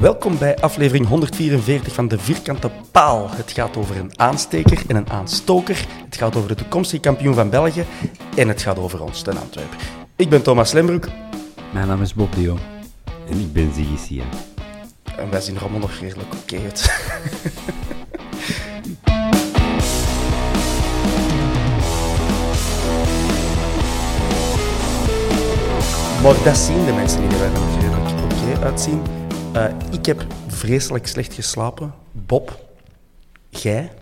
Welkom bij aflevering 144 van De Vierkante Paal. Het gaat over een aansteker en een aanstoker. Het gaat over de toekomstige kampioen van België. En het gaat over ons ten Antwerpen. Ik ben Thomas Lembroek. Mijn naam is Bob Dio. En ik ben Ziggy. En wij zien er allemaal nog redelijk oké uit. Maar dat zien de mensen niet, dat wij er redelijk oké uitzien. Eh, ik heb vreselijk slecht geslapen. Bob, jij?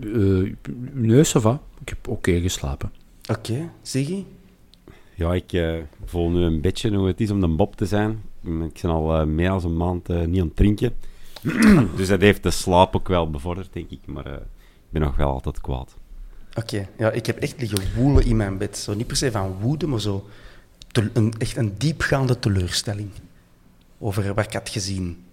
Uh, nee, ça va. Ik heb oké geslapen. Oké, Ziggy? Ja, ik eh, voel nu een beetje hoe het is om een Bob te zijn. Ik ben al meer dan een maand eh, niet aan het drinken. dus dat heeft de slaap ook wel bevorderd, denk ik. Maar eh, ik ben nog wel altijd kwaad. Oké, ja, ik heb echt liggen woelen in mijn bed. Zo niet per se van woede, maar zo een, echt een diepgaande teleurstelling over wat ik had gezien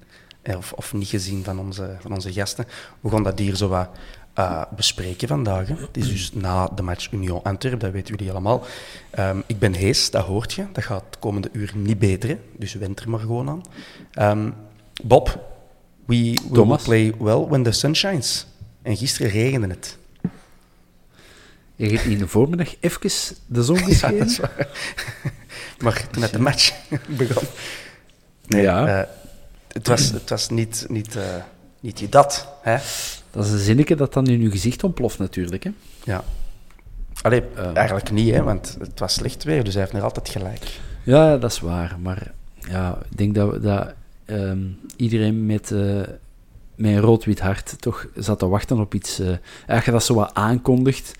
eh, of, of niet gezien van onze, van onze gasten. We gaan dat hier zo wat eh, bespreken vandaag. Hè. Het is dus na de match Union Antwerpen, dat weten jullie allemaal. Ehm, ik ben hees, dat hoort je. Dat gaat de komende uur niet beteren, dus wend er maar gewoon aan. Ehm, Bob, we will play well when the sun shines. En gisteren regende het. Je hebt in de voormiddag even de zon geschenen. Maar toen het de match begon. Nee, Ja. eh, het, was, het was niet, niet, eh, niet je dat. Hè? Dat is een zinnetje dat dan in je gezicht ontploft natuurlijk. Hè? Ja. Allee, Eh. eigenlijk niet, hè, want het was slecht weer, dus hij heeft nog altijd gelijk. Ja, dat is waar. Maar ja, ik denk dat, we- dat ehm, iedereen met, eh, met een rood-wit hart toch zat te wachten op iets. je dat zo wat aankondigt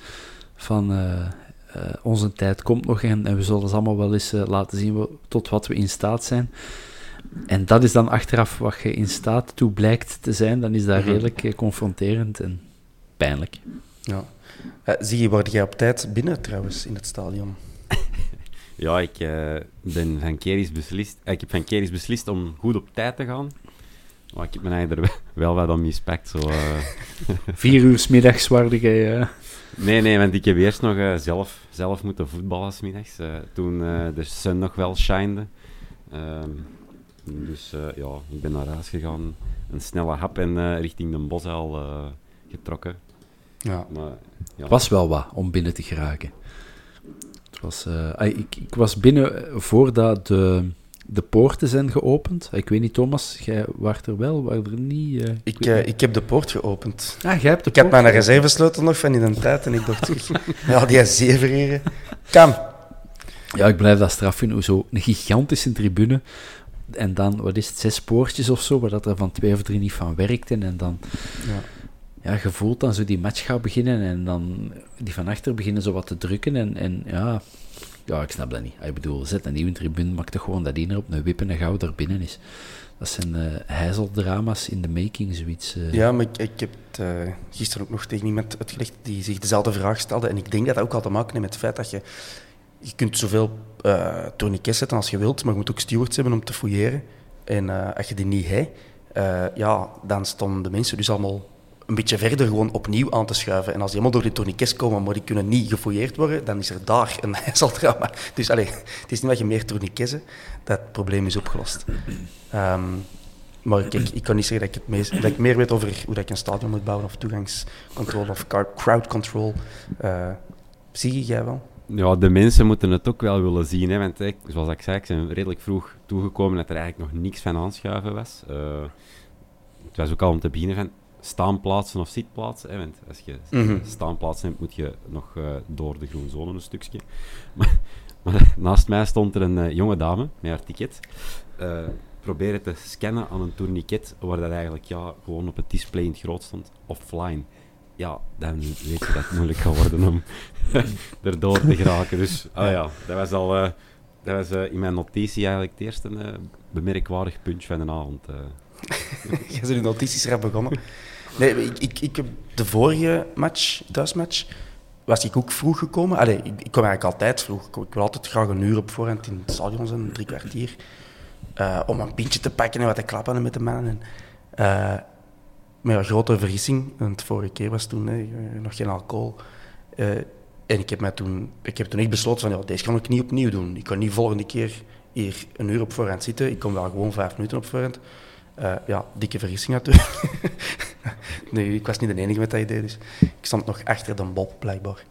van onze tijd komt nog en, en we zullen ze allemaal wel eens laten zien tot wat we in staat zijn. En dat is dan achteraf wat je in staat toe blijkt te zijn, dan is dat Mhm. redelijk eh, confronterend en pijnlijk. Ja. Eh, zie je, word jij op tijd binnen trouwens in het stadion? Ja, ik eh, ben van Keris beslist. ik heb van Keris beslist om goed op tijd te gaan. Maar ik heb me eigenlijk er wel wat aan mispakt. Zo, eh. Vier uur 's middags waarde jij... eh, Nee, nee, want ik heb eerst nog eh, zelf, zelf moeten voetballen 's middags. eh, toen eh, de sun nog wel shinede. Ehm, dus eh, ja, ik ben naar huis gegaan. Een snelle hap en eh, richting de bosuil eh getrokken. Ja. Maar, ja. Het was wel wat om binnen te geraken. Het was, ik, ik was binnen voordat de, de poorten zijn geopend. Ik weet niet, Thomas, jij waart er wel, waren er niet? eh, Ik, niet. ik heb de poort geopend. Ah, jij hebt de Ik poort mijn reservesleutel nog van in een tijd en ik dacht, ja, die zeven hier. Kan. Ja, ik blijf dat straf vinden. hoe Zo een gigantische tribune. En dan, wat is het, zes poortjes of zo, waar dat er van twee of drie niet van werkten. En dan, Ja. ja, je voelt dan zo die match gaat beginnen en dan die van achter beginnen zo wat te drukken. En, en ja, ja, ik snap dat niet. Ik bedoel, zet een nieuwe tribune, maak toch gewoon dat die er op een wip en een gauw er binnen is. Dat zijn eh heizeldrama's in de making, zoiets. eh. Ja, maar ik, ik heb het eh, gisteren ook nog tegen iemand uitgelegd die zich dezelfde vraag stelde. En ik denk dat dat ook al te maken heeft met het feit dat je... Je kunt zoveel eh tourniquets zetten als je wilt, maar je moet ook stewards hebben om te fouilleren. En eh, als je die niet hebt, eh, ja, dan stonden de mensen dus allemaal een beetje verder gewoon opnieuw aan te schuiven. En als die helemaal door die tourniquets komen, maar die kunnen niet gefouilleerd worden, dan is er daar een ijzeldrama. Dus allee, het is niet dat je meer tourniquets hebt, dat probleem is opgelost. Ehm, maar kijk, ik kan niet zeggen dat ik, het meest, dat ik meer weet over hoe dat ik een stadion moet bouwen, of toegangscontrole, of crowd control. Eh, zie jij wel? Ja, de mensen moeten het ook wel willen zien. Hè, want hè, zoals ik zei, ik ben redelijk vroeg toegekomen dat er eigenlijk nog niks van aanschuiven was. Eh, het was ook al om te beginnen van staanplaatsen of zitplaatsen. Hè, want als je Mhm. staanplaatsen hebt, moet je nog eh, door de groene zone een stukje. Maar, maar naast mij stond er een eh, jonge dame met haar ticket. proberen te scannen aan een tourniquet, waar dat eigenlijk ja, gewoon op het display in het groot stond, offline. Ja, dan weet je dat het moeilijk gaat worden om erdoor te geraken. Dus ah ja, dat was al eh, dat was, eh, in mijn notitie eigenlijk het eerste eh, bemerkwaardig puntje van de avond. Jij bent de notities eraf begonnen. Nee, ik, ik, ik heb de vorige match, thuismatch, was ik ook vroeg gekomen. Allee, ik, ik kom eigenlijk altijd vroeg. Ik, wil altijd graag een uur op voorhand in het stadion zijn, drie kwartier. om een pintje te pakken en wat te klappen met de mannen. En, maar ja, grote vergissing. De vorige keer was toen hè, nog geen alcohol. Eh, en ik heb, mij toen, ik heb toen echt besloten van, ja, deze kan ik niet opnieuw doen. Ik kan niet volgende keer hier een uur op voorhand zitten. Ik kom wel gewoon vijf minuten op voorhand. Eh, ja, dikke vergissing natuurlijk. nee, ik was niet de enige met dat idee, dus ik stond nog achter de Bob, blijkbaar.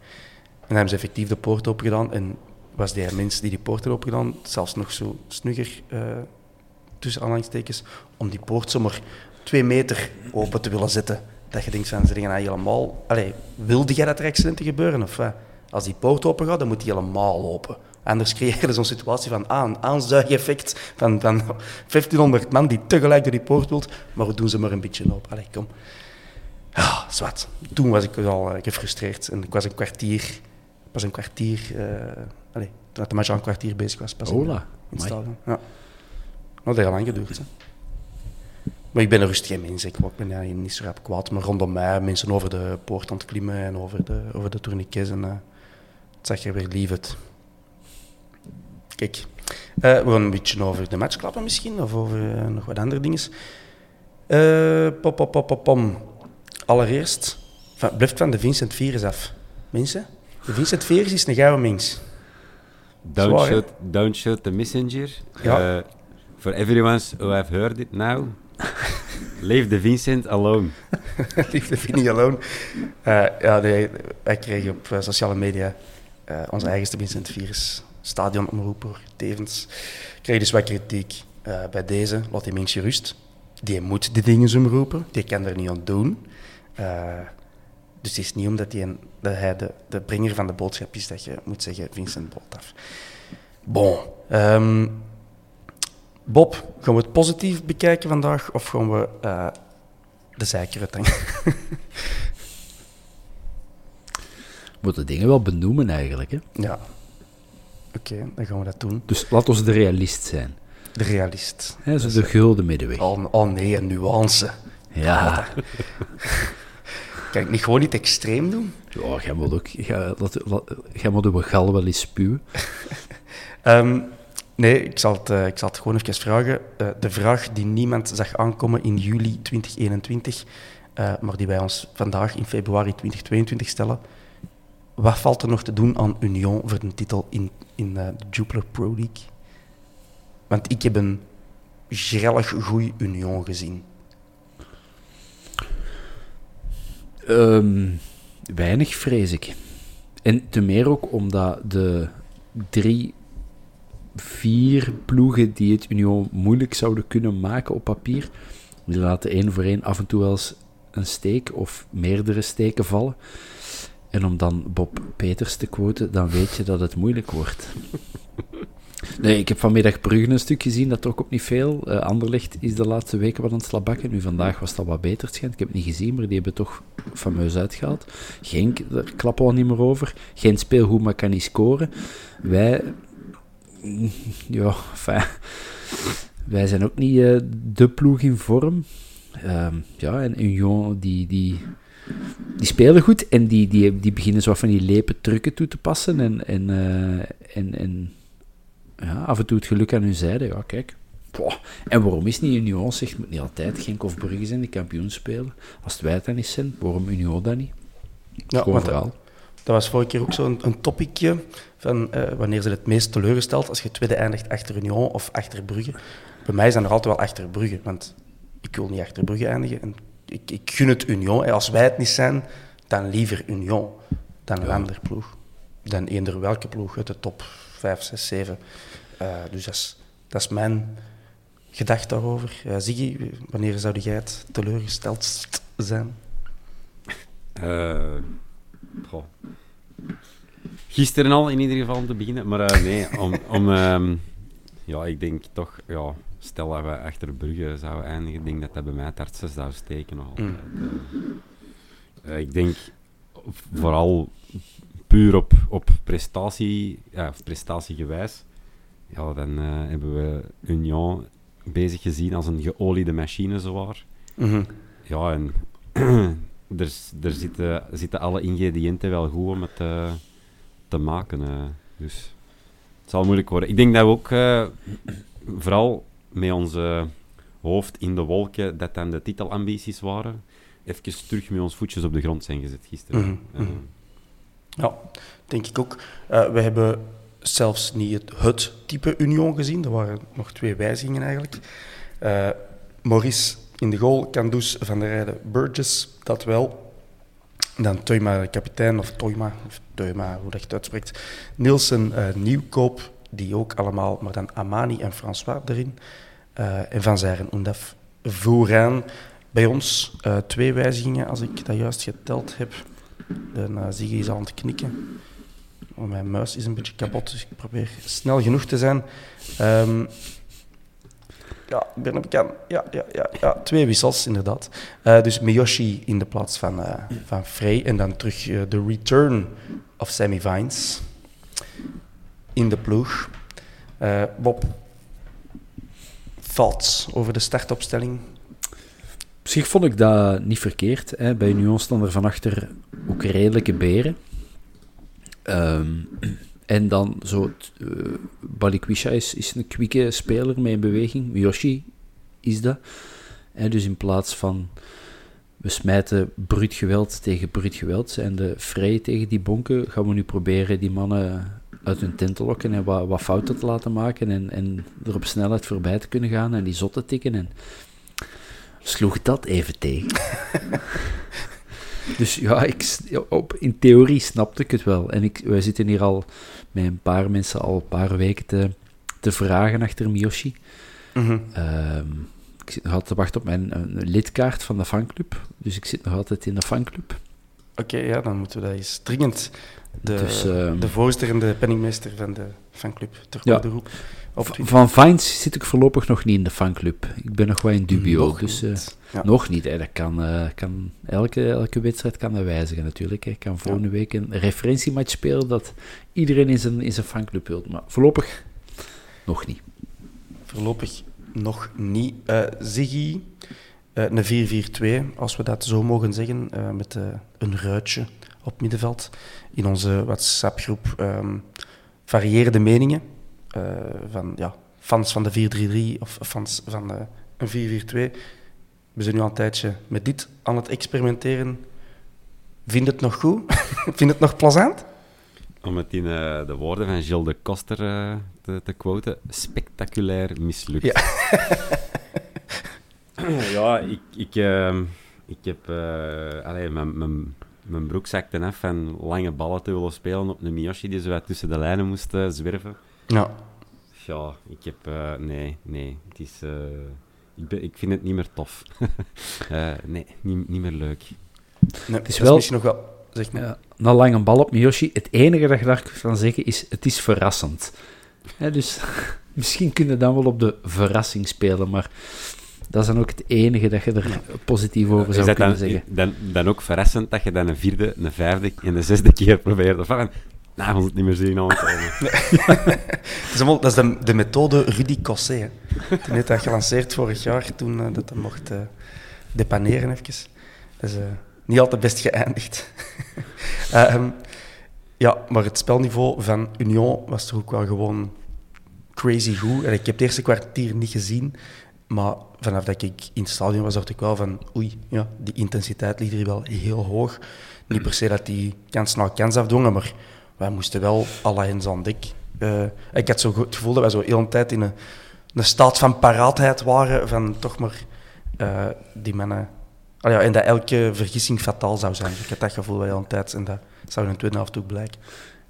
En hebben ze effectief de poort open gedaan en was die mens die die poort had open gedaan zelfs nog zo snugger, eh, tussen aanhalingstekens, om die poort zomaar meter open te willen zetten. Dat je denkt van, ze nou helemaal... Allee, wilde jij dat er accidenten gebeuren, of wat? Als die poort open gaat, dan moet die helemaal open. Anders creëer je zo'n situatie van aan, aanzuigeffect van, van 1500 man die tegelijk door die poort wilt, maar we doen ze maar een beetje open. Allee, kom. Ja, zwart. Toen was ik al eh, gefrustreerd en ik was een kwartier, pas een kwartier, eh allee, toen de match al een kwartier bezig was, pas in, Hola. in het stadion. Ja. Maar dat heeft lang geduurd. Hè. Maar ik ben een rustige mens, ik, ben ja, niet zo rap kwaad, maar rondom mij mensen over de poort aan het klimmen en over de, over de tourniquets en eh, het zag er weer lief uit. Kijk, eh, we gaan een beetje over de match klappen misschien, of over eh, nog wat andere dingen. Pop, pop, pop, pop, pom. Allereerst, van, blijft van de Vincent Virus af. Mensen, de Vincent Virus is een gouden mens. Don't, shoot, don't shoot the messenger. Ja. For everyone who have heard it now, leave the Vincent alone. Liefde Vinnie Alone. Eh, ja, nee, wij op eh, sociale media eh, onze eigenste Vincent Virus, stadionomroeper, tevens. Kreeg dus wat kritiek bij deze. Laat die mens gerust. Die moet die dingen zo roepen. Die kan er niet aan doen. Dus het is niet omdat een- dat hij de, de bringer van de boodschap is dat je moet zeggen Vincent Bolt af. Bon. ehm, Bob, gaan we het positief bekijken vandaag of gaan we eh, de zeiker uithangen? We moeten dingen wel benoemen eigenlijk. Hè? Ja. Oké, dan gaan we dat doen. Dus laat ons de realist zijn. De realist. Zo de gulden middenweg. Oh, oh nee, een nuance. Ja, Kan ik niet gewoon niet extreem doen? ja jij moet ook jij, laat, laat- jij moet uw gal wel eens spuwen. Ehm, nee, ik zal, het, eh, ik zal het gewoon even vragen. Eh, de vraag die niemand zag aankomen in juli 2021, eh, maar die wij ons vandaag in februari 2022 stellen. Wat valt er nog te doen aan Union voor de titel in, in de Jupiler Pro League? Want ik heb een grellig goeie Union gezien. Ehm, weinig, vrees ik. En te meer ook omdat de drie, vier ploegen die het Union moeilijk zouden kunnen maken op papier, die laten één voor één af en toe wel eens een steek of meerdere steken vallen. En om dan Bob Peters te quoten, dan weet je dat het moeilijk wordt. Nee, ik heb vanmiddag Brugge een stuk gezien, dat trok ook niet veel. Anderlecht is de laatste weken wat aan het slabakken. Nu, vandaag was dat wat beter, het schijnt. Ik heb het niet gezien, maar die hebben toch fameus uitgehaald. Genk, daar klappen we al niet meer over. Geen speelgoed, maar kan niet scoren. Wij... Ja, enfin, wij zijn ook niet eh, de ploeg in vorm. Ehm, ja, en Union, die... die die spelen goed en die, die, die beginnen zo van die lepe trucken toe te passen. En, en, eh, en, en ja, af en toe het geluk aan hun zijde. Ja, kijk. En waarom is niet Union zegt, moet niet altijd Genk of Brugge zijn die kampioen spelen? Als het wij dan niet zijn, waarom Union dan niet? Ja, Gewoon verhaal. dat was vorige keer ook zo'n een topicje van eh, wanneer ze het meest teleurgesteld als je tweede eindigt achter Union of achter Brugge. Bij mij zijn er altijd wel achter Brugge, want ik wil niet achter Brugge eindigen. En ik, ik gun het Union. En als wij het niet zijn, dan liever Union dan een andere ploeg. Dan eender welke ploeg uit de top 5, 6, 7. Eh, dus dat is, dat is mijn gedachte daarover. Uh, Ziggy, wanneer zou jij het teleurgesteld zijn? Eh, goh. Gisteren al in ieder geval om te beginnen. Maar eh, nee, om, om ehm, ja, ik denk toch, ja, stel dat we achter Brugge zouden eindigen, denk dat dat bij mij het hardste zou steken. Nog altijd. Eh, eh, ik denk vooral puur op, op prestatie, ja, of prestatiegewijs, ja, dan eh, hebben we Union bezig gezien als een geoliede machine, zowaar. Mhm. Ja, en er, er zitten, zitten alle ingrediënten wel goed om het te maken. eh. dus het zal moeilijk worden. Ik denk dat we ook eh, vooral met onze hoofd in de wolken, dat dan de titelambities waren, even terug met ons voetjes op de grond zijn gezet gisteren. Mhm, Eh, mhm. Ja, denk ik ook. We hebben zelfs niet het, het type Union gezien. Er waren nog twee wijzigingen eigenlijk. Eh, Maurice in de goal, Kandus van der Rijden, Burgess, dat wel. Dan Toyma, kapitein, of Toyma, of Toyma, hoe dat je het uitspreekt. Nielsen, eh, Nieuwkoop, die ook allemaal, maar dan Amani en François erin. Eh, en Van Zijren, Undaf vooraan. Bij ons eh, twee wijzigingen, als ik dat juist geteld heb. De uh, Ziggy is aan het knikken. Oh, mijn muis is een beetje kapot, dus ik probeer snel genoeg te zijn. Ehm, ja, ik ben kan. Ja, ja, ja, ja, twee wissels, inderdaad. Eh, dus Miyoshi in de plaats van, eh van Frey. En dan terug eh, de return of Sammy Vines in de ploeg. Eh, Bob, thoughts over de startopstelling? Op zich vond ik dat niet verkeerd. Hè. Bij staan er van achter ook redelijke beren. Ehm, en dan zo... Uh, Balikwisha is, is een kwieke speler met een beweging. Miyoshi is dat. Hè, dus in plaats van... We smijten bruut geweld tegen bruut geweld. Zijn de vrij tegen die bonken. Gaan we nu proberen die mannen uit hun tent te lokken en wat, wat fouten te laten maken. En, en er op snelheid voorbij te kunnen gaan en die zot te tikken. En sloeg dat even tegen. dus ja, ik, op, in theorie snapte ik het wel. En ik, wij zitten hier al met een paar mensen al een paar weken te, te vragen achter Miyoshi. Mhm. Ehm, ik zit nog altijd te wachten op mijn een lidkaart van de fanclub. Dus ik zit nog altijd in de fanclub. Oké, ja, dan moeten we dat eens dringend de, Dus, ehm, de voorzitter en de penningmeester van de fanclub Ja. goede roep. Van Vines zit ik voorlopig nog niet in de fanclub. Ik ben nog wel in dubio. Nog dus, niet. eh, Ja. Nog niet. Hè. Dat kan, eh, kan, elke, elke wedstrijd kan dat wijzigen natuurlijk. hè. Ik kan volgende week een referentiematch spelen dat iedereen in zijn, in zijn fanclub wil. Maar voorlopig nog niet. Voorlopig nog niet. Eh Ziggy, een 4-4-2, als we dat zo mogen zeggen, met een ruitje op middenveld. In onze WhatsApp-groep varieerde meningen eh, van ja, fans van de 4-3-3 of fans van eh, een 4-4-2. We zijn nu al een tijdje met dit aan het experimenteren. Vind het nog goed? Vind het nog plezant? Om het in eh, de woorden van Gilles de Koster te, te quoten, spectaculair mislukt. Ja. ja, ik, ik, ehm, ik heb... eh allee, mijn, mijn, mijn broek zakte af van lange ballen te willen spelen op een Miyoshi die zo wat tussen de lijnen moest eh, zwerven. Ja. Ja, ik heb... eh, nee, nee. Het is... eh, ik, ben, ik vind het niet meer tof. Eh, nee, niet, niet meer leuk. Nee, Het is wel- misschien nog wel... Zeg maar. Ja, na lange bal op Miyoshi. Het enige dat je daar kan zeggen is, het is verrassend. Hè, dus misschien kun je dan wel op de verrassing spelen, maar dat is dan ook het enige dat je er positief over zou kunnen dan, zeggen. dan, dan ook verrassend dat je dan een vierde, een vijfde en een zesde keer probeert? Van, nou, we moeten het niet meer zien aankomen. Het is allemaal, dat is de, de methode Rudy Cosset. hè. Die heeft dat gelanceerd vorig jaar, toen eh, dat hij mocht eh depaneren even. Dat is eh, niet altijd best geëindigd. Ehm, ja, maar het spelniveau van Union was toch ook wel gewoon crazy goed. En ik heb het eerste kwartier niet gezien. Maar vanaf dat ik in het stadion was, dacht ik wel van... Oei, ja, die intensiteit ligt hier wel heel hoog. Niet per se dat die kans na kans afdwongen, maar wij moesten wel alle hens aan dek. Uh, ik had zo het gevoel dat wij zo heel een tijd in een, een staat van paraatheid waren. Van toch maar uh, die mannen... Oh ja, en dat elke vergissing fataal zou zijn. Ik had dat gevoel wel heel een tijd. En dat zou in de tweede helft ook blijken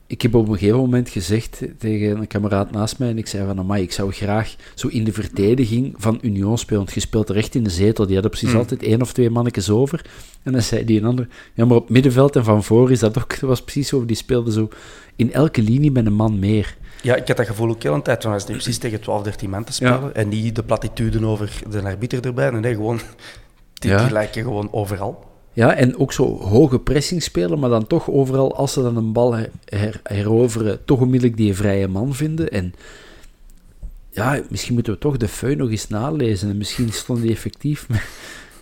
ik heb op een gegeven moment gezegd tegen een kameraad naast mij, en ik zei van, amai, ik zou graag zo in de verdediging van Union spelen, want je speelt recht in de zetel, die hadden precies mm. altijd één of twee mannetjes over. En dan zei die een ander, ja, maar op middenveld en van voor is dat ook, dat was precies zo, die speelde zo in elke linie met een man meer. Ja, ik had dat gevoel ook heel een tijd, van als precies tegen 12, 13 man te spelen, en niet de platituden over de arbiter erbij, nee, gewoon, die, die lijken gewoon overal. Ja, en ook zo hoge pressing spelen, maar dan toch overal, als ze dan een bal her heroveren, toch onmiddellijk die vrije man vinden. En ja, misschien moeten we toch de feu nog eens nalezen. En misschien stond die effectief met,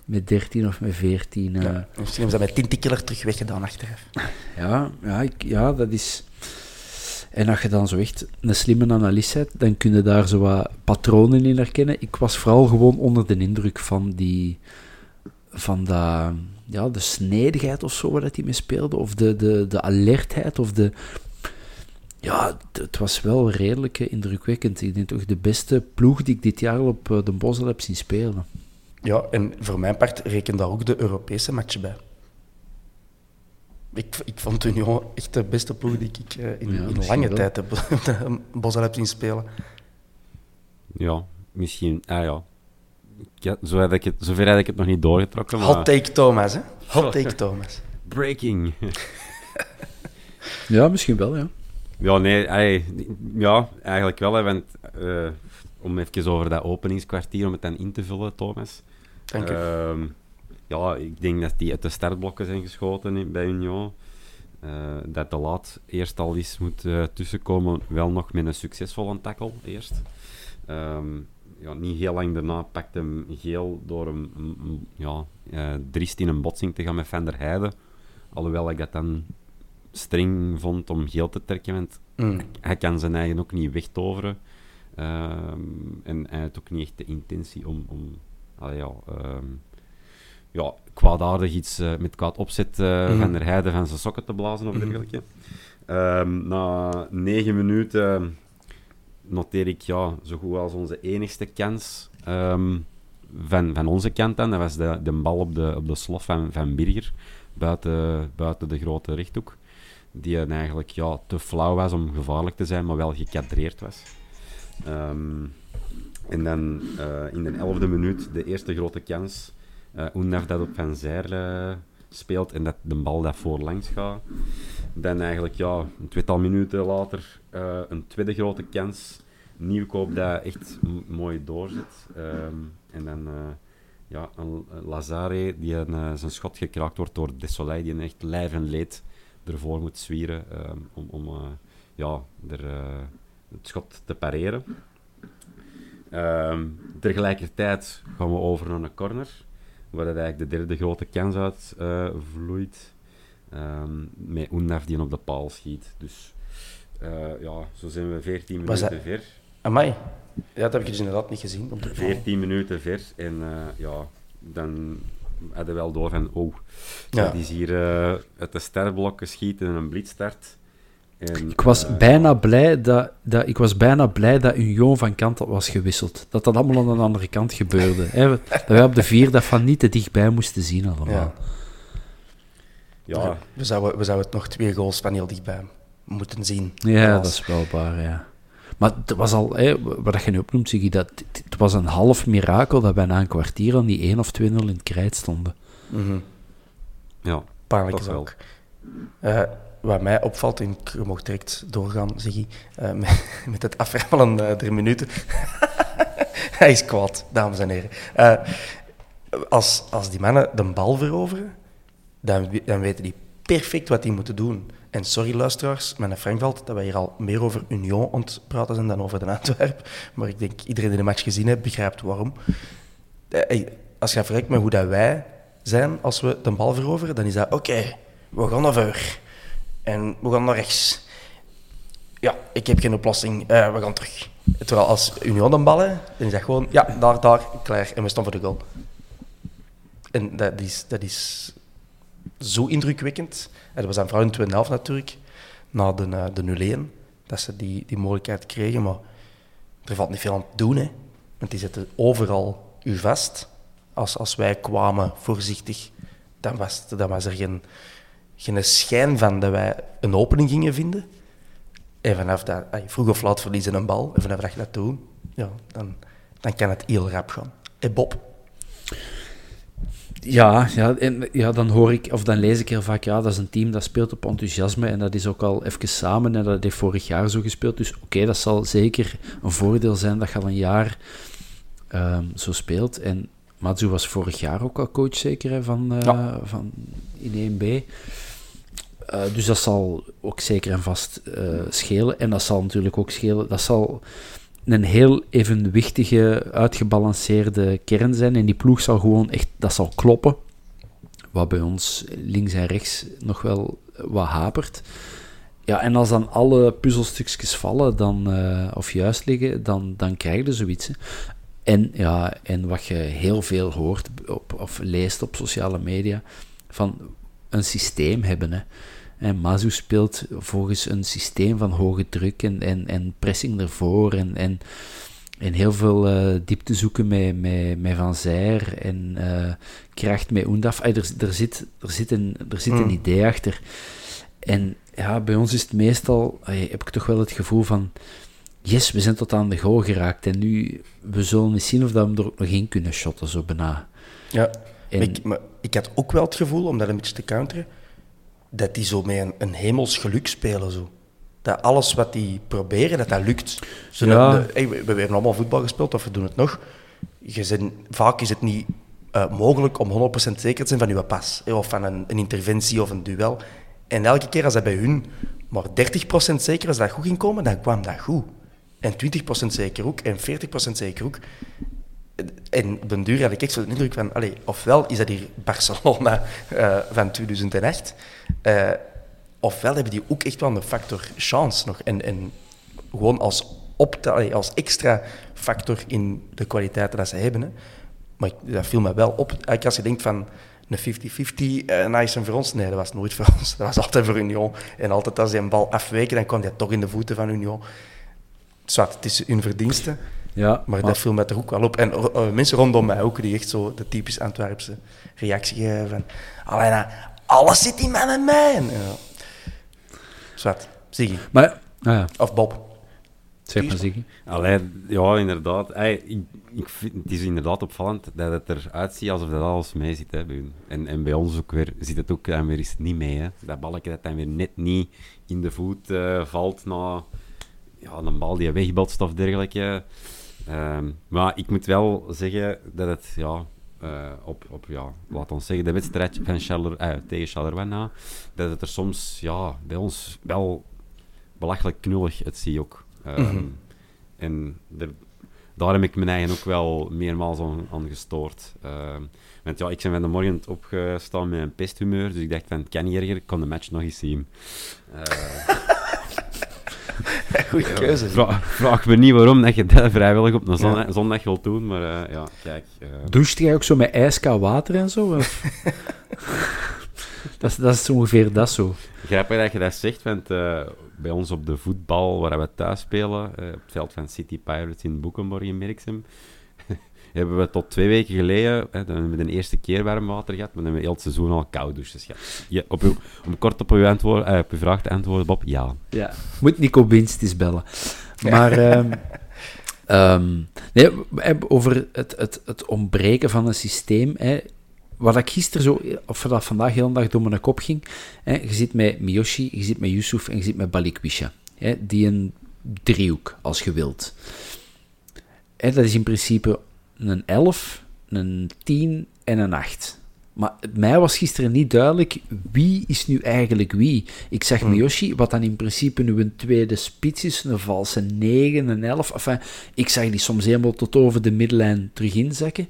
met 13 of met 14. Uh... Ja, eh. misschien hebben ze dat met Tintikiller terug weggedaan achteraf. Ja, ja, ik, ja, dat is... En als je dan zo echt een slimme analist bent, dan kun je daar zo wat patronen in herkennen. Ik was vooral gewoon onder de indruk van die... Van dat ja, de snedigheid of zo waar dat hij mee speelde, of de, de, de alertheid, of de... Ja, het was wel redelijk indrukwekkend. Ik denk toch de beste ploeg die ik dit jaar op eh, de Bosel heb zien spelen. Ja, en voor mijn part reken daar ook de Europese matchen bij. Ik, ik vond Union echt de beste ploeg die ik uh, in, in lange tijd heb de Bosel heb zien spelen. Ja, misschien. Ah ja, ja, zo heb ik het, zover heb ik het nog niet doorgetrokken. Maar... Hot take Thomas, hè? Hot take Thomas. Breaking. ja, misschien wel, ja. Ja, nee, ja, eigenlijk wel. Hè, want, uh, om even over dat openingskwartier, om het dan in te vullen, Thomas. Dank. Uh, ja, ik denk dat die uit de startblokken zijn geschoten bij Union. Uh, dat de laat eerst al eens moet uh, tussenkomen, wel nog met een succesvolle tackle eerst. Um, ja, niet heel lang daarna pakte hem geel door hem ja, uh, driest in een botsing te gaan met Van der Heijden. Alhoewel ik dat dan streng vond om geel te trekken, want mm. hij kan zijn eigen ook niet wegtoveren. Uh, en hij heeft ook niet echt de intentie om, om allee, ja, uh, ja, kwaadaardig iets uh, met kwaad opzet mm. Van der Heijden van zijn sokken te blazen of mm. dergelijke. Ehm, na negen minuten noteer ik ja, zo goed als onze enigste kans um, van, van onze kant dan. Dat was de, de bal op de, op de slof van, van Birger, buiten, buiten de grote rechthoek. Die eigenlijk ja, te flauw was om gevaarlijk te zijn, maar wel gekadreerd was. Um, en dan uh, in de elfde minuut de eerste grote kans. Uh, dat op Van Zijl uh, speelt en dat de bal dat voorlangs gaat. Dan eigenlijk ja, een tweetal minuten later uh, een tweede grote kans. Nieuwkoop dat echt mooi doorzet. Um, en dan uh, ja, een Lazare die een, uh, zijn schot gekraakt wordt door Desolay, die echt lijf en leed ervoor moet zwieren um, om, om ja, er, het schot te pareren. Um, tegelijkertijd gaan we over naar een corner, waar dat eigenlijk de derde grote kans uit vloeit. Met Unaf die op de paal schiet. Dus ja, zo zijn we 14 minuten ver. Amai. Ja, dat heb ik dus inderdaad niet gezien. Op de 14 minuten ver. En uh, ja, dan hadden we wel door van, oh, ja. dat is hier uh, uit de sterrenblokken schieten en een blitstart. En, ik, was bijna blij dat, dat, ik was bijna blij dat Union van kant was gewisseld. Dat dat allemaal aan de andere kant gebeurde. Hè? Dat wij op de vier dat van niet te dichtbij moesten zien allemaal. Ja. Ja. We, zouden, we zouden het nog twee goals van heel dichtbij moeten zien. Ja, dat is wel waar, ja. Maar het was al, hè, wat je nu opnoemt, zeg je, dat, het was een half mirakel dat wij na een kwartier aan die 1 of 2-0 in het krijt stonden. Mm -hmm. Ja, pijnlijk ook. Uh, wat mij opvalt, en ik mocht direct doorgaan, zeg je, uh, met, met, het aframmelen uh, der minuten. Hij is kwaad, dames en heren. als, als die mannen de bal veroveren, dan, dan weten die perfect wat die moeten doen. En sorry luisteraars, mijn Frankveld, dat wij hier al meer over Union aan praten zijn dan over de Antwerp. Maar ik denk iedereen die de match gezien heeft, begrijpt waarom. Eh, als je vergelijkt met hoe dat wij zijn als we de bal veroveren, dan is dat oké, we gaan naar voor. En we gaan naar rechts. ja, ik heb geen oplossing, eh, we gaan terug. Terwijl als Union dan ballen, dan is dat gewoon, ja, daar, daar, klaar. En we staan voor de goal. En dat is, dat is zo indrukwekkend. En dat was dan vooral in 2011 natuurlijk, na de, uh, de 0-1, dat ze die, die mogelijkheid kregen. Maar er valt niet veel aan te doen, hè. Want die zetten overal u vast. Als, als wij kwamen, voorzichtig, dan was, dan was er geen, geen schijn van dat wij een opening gingen vinden. En vanaf dat, vroeg of laat verliezen een bal, en vanaf dat je dat doet, ja, dan, dan kan het heel rap gaan. En Bob? Ja, ja, en, ja, dan hoor ik, of dan lees ik heel vaak, ja, dat is een team dat speelt op enthousiasme en dat is ook al even samen en dat heeft vorig jaar zo gespeeld. Dus oké, dat zal zeker een voordeel zijn dat je al een jaar um, zo speelt. En Matsu was vorig jaar ook al coach zeker hè, van, uh, ja. van in 1B. Uh, dus dat zal ook zeker en vast uh, schelen. En dat zal natuurlijk ook schelen. Dat zal een heel evenwichtige, uitgebalanceerde kern zijn. En die ploeg zal gewoon echt, dat zal kloppen. Wat bij ons links en rechts nog wel wat hapert. Ja, en als dan alle puzzelstukjes vallen, dan, uh, of juist liggen, dan, dan krijg je zoiets. En, ja, en wat je heel veel hoort op, of leest op sociale media, van een systeem hebben. Hè. En Mazu speelt volgens een systeem van hoge druk en, en, en pressing ervoor en, en, en heel veel uh, diepte zoeken met, met, met Van Zijr en uh, kracht met Oendaf. er, er, zit, er, zit een, er zit een mm. idee achter. En ja, bij ons is het meestal, heb ik toch wel het gevoel van, yes, we zijn tot aan de goal geraakt en nu, we zullen eens zien of dat we er ook nog in kunnen shotten, zo bijna. Ja, en, ik, maar ik had ook wel het gevoel, om dat een beetje te counteren, dat die zo met een, een hemels geluk spelen. Zo. Dat alles wat die proberen, dat dat lukt. Zo ja. de, hey, we, we, hebben allemaal voetbal gespeeld, of we doen het nog. Je zijn, vaak is het niet uh, mogelijk om 100% zeker te zijn van je pas. Of van een, een, interventie of een duel. En elke keer als dat bij hun maar 30% zeker als dat goed ging komen, dan kwam dat goed. En 20% zeker ook, en 40% zeker ook. En op den duur had ik zo de indruk van, allez, ofwel is dat hier Barcelona uh, van 2008, uh, ofwel hebben die ook echt wel een factor chance nog. En, en gewoon als, op als extra factor in de kwaliteiten dat ze hebben. Maar dat viel me wel op. Als je denkt van een 50-50 uh, eh, nice en voor ons, nee, dat was nooit voor ons. Dat was altijd voor Union. En altijd als die een bal afweken, dan kwam die toch in de voeten van Union. Zwart, het is hun verdienste. Ja, maar, dat viel me toch ook wel op. En uh, mensen rondom mij ook, die echt zo de typisch Antwerpse reactie geven van... Allee, alles zit in mijn mij. Ja. Zwart, Ziggy. Maar, ah ja. Of Bob. Zeg maar, Ziggy. Allee, ja, inderdaad. Hey, ik, ik vind, het is inderdaad opvallend dat het eruit ziet alsof dat alles mee zit. Hè, bij en, en bij ons ook weer, zit het ook dan weer eens niet mee. Hè. Dat balkje dat dan weer net niet in de voet uh, valt na ja, een bal die wegbotst of dergelijke. Um, maar ik moet wel zeggen dat het, ja, uh, op, op ja, laat ons zeggen, de wedstrijd van Charler, uh, tegen Charleroi na, dat het er soms ja, bij ons wel belachelijk knullig het zie ook. Um, mm -hmm. En de, daar heb ik mijn eigen ook wel meermaals aan, aan gestoord. Um, want ja, ik ben van de morgen opgestaan met een pesthumeur, dus ik dacht van, het kan niet erger, ik kan de match nog eens zien. Uh, Goeie keuze. Vraag, vraag me niet waarom dat je dat vrijwillig op een zondag, ja. zondag wilt doen, maar uh, ja, kijk. Uh... Doucht jij ook zo met ijskoud water en zo? dat, is, dat is ongeveer dat zo. Grappig dat je dat zegt, want uh, bij ons op de voetbal, waar we thuis spelen, op het veld van City Pirates in Boekenborg in Merksem, hebben we tot twee weken geleden, hè, dan hebben we de eerste keer warm water gehad, maar dan hebben we heel het seizoen al koud douches gehad. Ja, op uw, om kort op uw, antwoord, op uw vraag te antwoorden, Bob, ja. Ja, moet Nico Winst eens bellen. Maar... Um, um, nee, over het, het, het ontbreken van een systeem. Hè, wat ik gisteren zo, of dat vandaag heel dag door mijn kop ging. Hè, je zit met Miyoshi, je zit met Yusuf en je zit met Balikwisha. Hè, die een driehoek, als je wilt. Hè, dat is in principe een 11, een 10 en een 8. Maar mij was gisteren niet duidelijk wie is nu eigenlijk wie. Ik zeg hmm. Miyoshi, wat dan in principe nu een tweede spits is, een valse 9, een 11. Enfin, ik zag die soms helemaal tot over de middenlijn terug inzakken.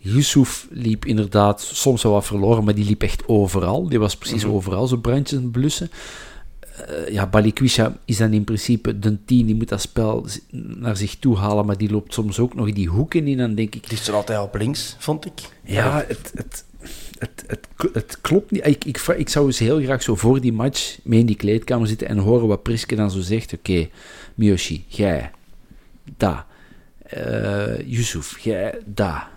Yusuf liep inderdaad soms wel wat verloren, maar die liep echt overal. Die was precies -hmm. overal, zo brandjes en blussen. Eh, ja, Balikwisha is dan in principe de 10, die moet dat spel naar zich toe halen, maar die loopt soms ook nog die hoeken in. Dan denk ik, Die stond altijd op links, vond ik. ja, het, het, het, het, het klopt niet. Ik, ik, ik zou eens heel graag zo voor die match mee in die kleedkamer zitten en horen wat Priske dan zo zegt. Oké, Miyoshi, jij, daar. Eh Yusuf, jij, daar.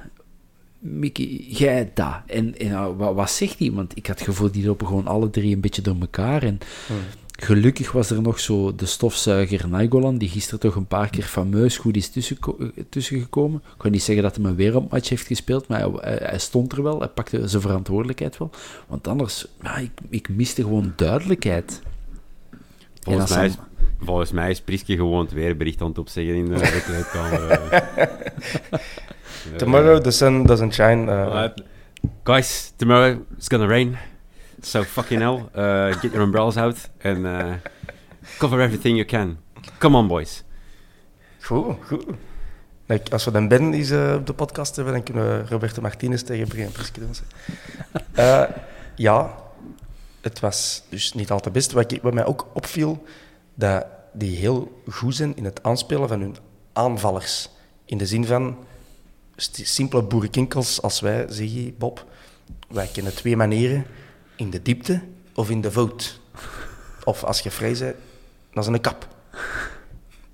Mickey, jij, daar. En, en nou, wat, wat zegt hij? Want ik had het gevoel, die lopen gewoon alle drie een beetje door elkaar. En gelukkig was er nog zo de stofzuiger Nainggolan, die gisteren toch een paar keer fameus goed is tussen, tussengekomen. Ik kan niet zeggen dat hij een wereldmatch heeft gespeeld, maar hij, stond er wel. Hij pakte zijn verantwoordelijkheid wel. Want anders, ja, ik, ik miste gewoon duidelijkheid. Volgens En mij, is, volgens mij is Priske gewoon het weerbericht aan het opzeggen in de de kleedkamer. Tomorrow, the sun doesn't shine. eh. Guys, tomorrow it's gonna rain. So fucking hell. Uh, get your umbrellas out and uh, cover everything you can. Come on, boys. Goed, goed. Als we dan Ben eh, op de podcast hebben, dan kunnen we Roberto Martinez tegen Brian Priske. Eh, ja, het was dus niet al te best. Wat, ik, wat mij ook opviel, dat die heel goed zijn in het aanspelen van hun aanvallers. In de zin van simpele boerenkinkels als wij, zeg je, Bob. Wij kennen twee manieren. In de diepte of in de voet. Of als je vrij bent, dat is een kap.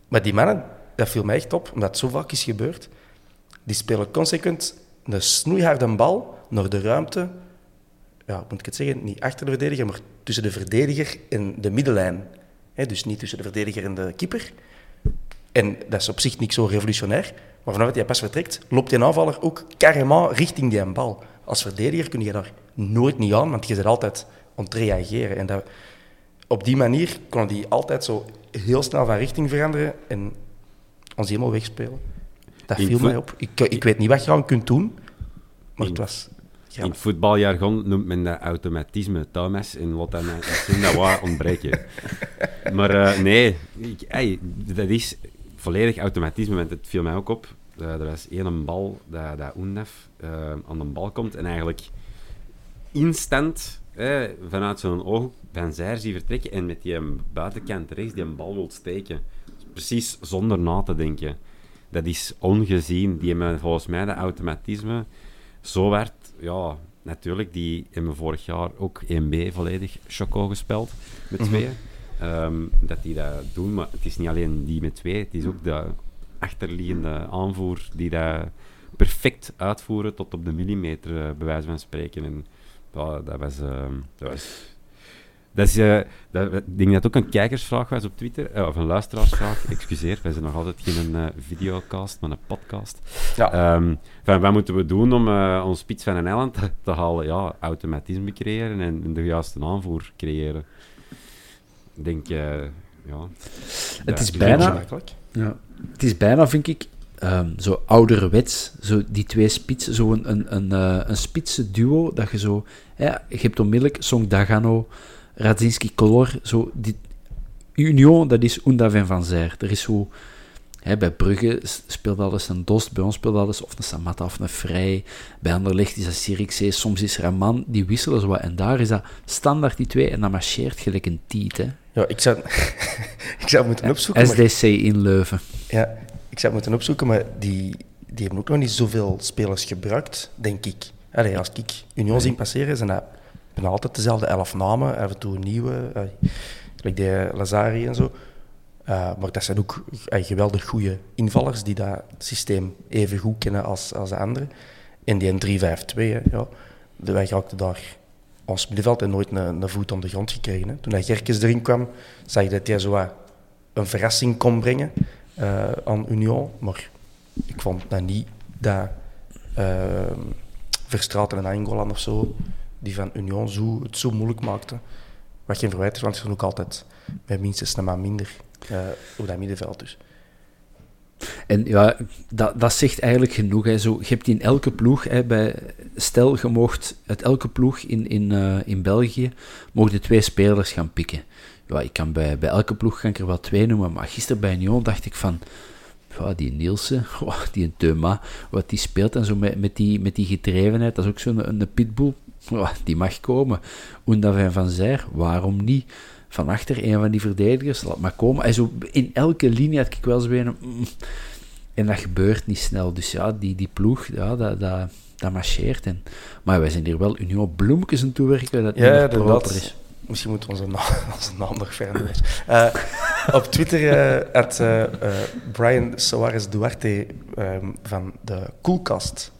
Maar die mannen, dat viel mij echt op, omdat het zo vaak is gebeurd. Die spelen consequent een snoeiharde bal naar de ruimte. Ja, moet ik het zeggen? Niet achter de verdediger, maar tussen de verdediger en de middenlijn. Dus niet tussen de verdediger en de keeper. En dat is op zich niet zo revolutionair. Maar vanaf dat hij pas vertrekt, loopt die aanvaller ook carrément richting die bal. Als verdediger kun je daar nooit niet aan, want je zit altijd om te reageren. En dat, op die manier kon hij altijd zo heel snel van richting veranderen en ons helemaal wegspelen. Dat In viel mij op. Ik, ik weet niet wat je aan kunt doen, maar In- het was... In voetbaljargon noemt men dat automatisme, Thomas, en wat is in dat wat ontbreken. Maar eh, nee, ik, ey, dat is volledig automatisme, want het viel mij ook op. Eh, er was één bal dat, dat eh, aan de bal komt en eigenlijk instant eh, vanuit zijn oog Van Zijr zie vertrekken en met die buitenkant rechts die een bal wil steken. Precies zonder na te denken. Dat is ongezien. Die hebben volgens mij dat automatisme zo werd. Ja, natuurlijk, die hebben vorig jaar ook 1B volledig Choco gespeeld met twee. Ehm, dat die dat doen, maar het is niet alleen die met twee, het is ook de achterliggende aanvoer die dat perfect uitvoeren tot op de millimeter, eh, bij wijze van spreken. En ja, dat was... ehm, dat was dat is, eh, dat, ik denk dat het ook een kijkersvraag was op Twitter, eh, of een luisteraarsvraag, excuseer, wij zijn nog altijd geen eh, videocast, maar een podcast. Ja. Ehm, van, wat moeten we doen om eh ons spits van een eiland te, te halen? Ja, automatisme creëren en, en de juiste aanvoer creëren. Ik denk, eh, ja... Het is bijna-. Ja. Het is bijna, vind ik, ehm, zo ouderwets, zo die twee spitsen, zo een, een, een, eh, een spitse duo, dat je zo... Ja, je hebt onmiddellijk Song Dagano, Radzinski Color, zo... Die, Union, dat is Undav en Van Zijr. Er is zo... Hè, bij Brugge speelt alles een Dost, bij ons speelt alles of een Samatta of een Vrij. Bij Anderlecht is dat Sirikzee, soms is er een man, die wisselen zo wat. En daar is dat standaard die twee, en dat marcheert gelijk een tiet, hè. Ja, ik zou, ik zou moeten opzoeken. maar- SDC in Leuven. Ja, ik zou het moeten opzoeken, maar die, die hebben ook nog niet zoveel spelers gebruikt, denk ik. Allee, als ik Union zie passeren, zijn dat bijna altijd dezelfde elf namen, af en toe nieuwe, uh, like de Lazari en zo. Uh, maar dat zijn ook uh, geweldig goede invallers die dat systeem even goed kennen als, als de anderen. En die een 3-5-2, hè, ja, de, wij raakten daar ons middenveld en nooit een, een voet op de grond gekregen. Hè. Toen hij Gerkes erin kwam, zag je dat hij zo een verrassing kon brengen uh, aan Union. Maar ik vond dat niet dat uh, Verstraeten en Angolan of zo, die van Union zo, het zo moeilijk maakten. Wat geen verwijt is, want ze zijn ook altijd met minstens een maand minder uh, op dat middenveld. Dus. En ja, dat, dat zegt eigenlijk genoeg. Hè. Zo, je hebt in elke ploeg, hè, bij, stel je mocht uit elke ploeg in, in, uh, in België, mogen twee spelers gaan pikken. Ja, ik kan bij, bij elke ploeg kan ik er wel twee noemen, maar gisteren bij Union dacht ik van, ja, die Nielsen, oh, die Thuma, wat die speelt en zo met, met, die, met die gedrevenheid, dat is ook zo'n een, een pitbull, oh, die mag komen. Undav en Van Zijr, waarom niet? van achter, een van die verdedigers, laat maar komen. En zo in elke linie had ik wel zo een... mm, en dat gebeurt niet snel. Dus ja, die, die ploeg, ja, dat, dat, dat marcheert. En, maar wij zijn hier wel Union Bloemkes aan toewerken, dat Ja, niet proper is. Misschien moeten we onze naam, nog veranderen. Eh, op Twitter eh had eh, Brian Soares Duarte ehm, van de Coolcast,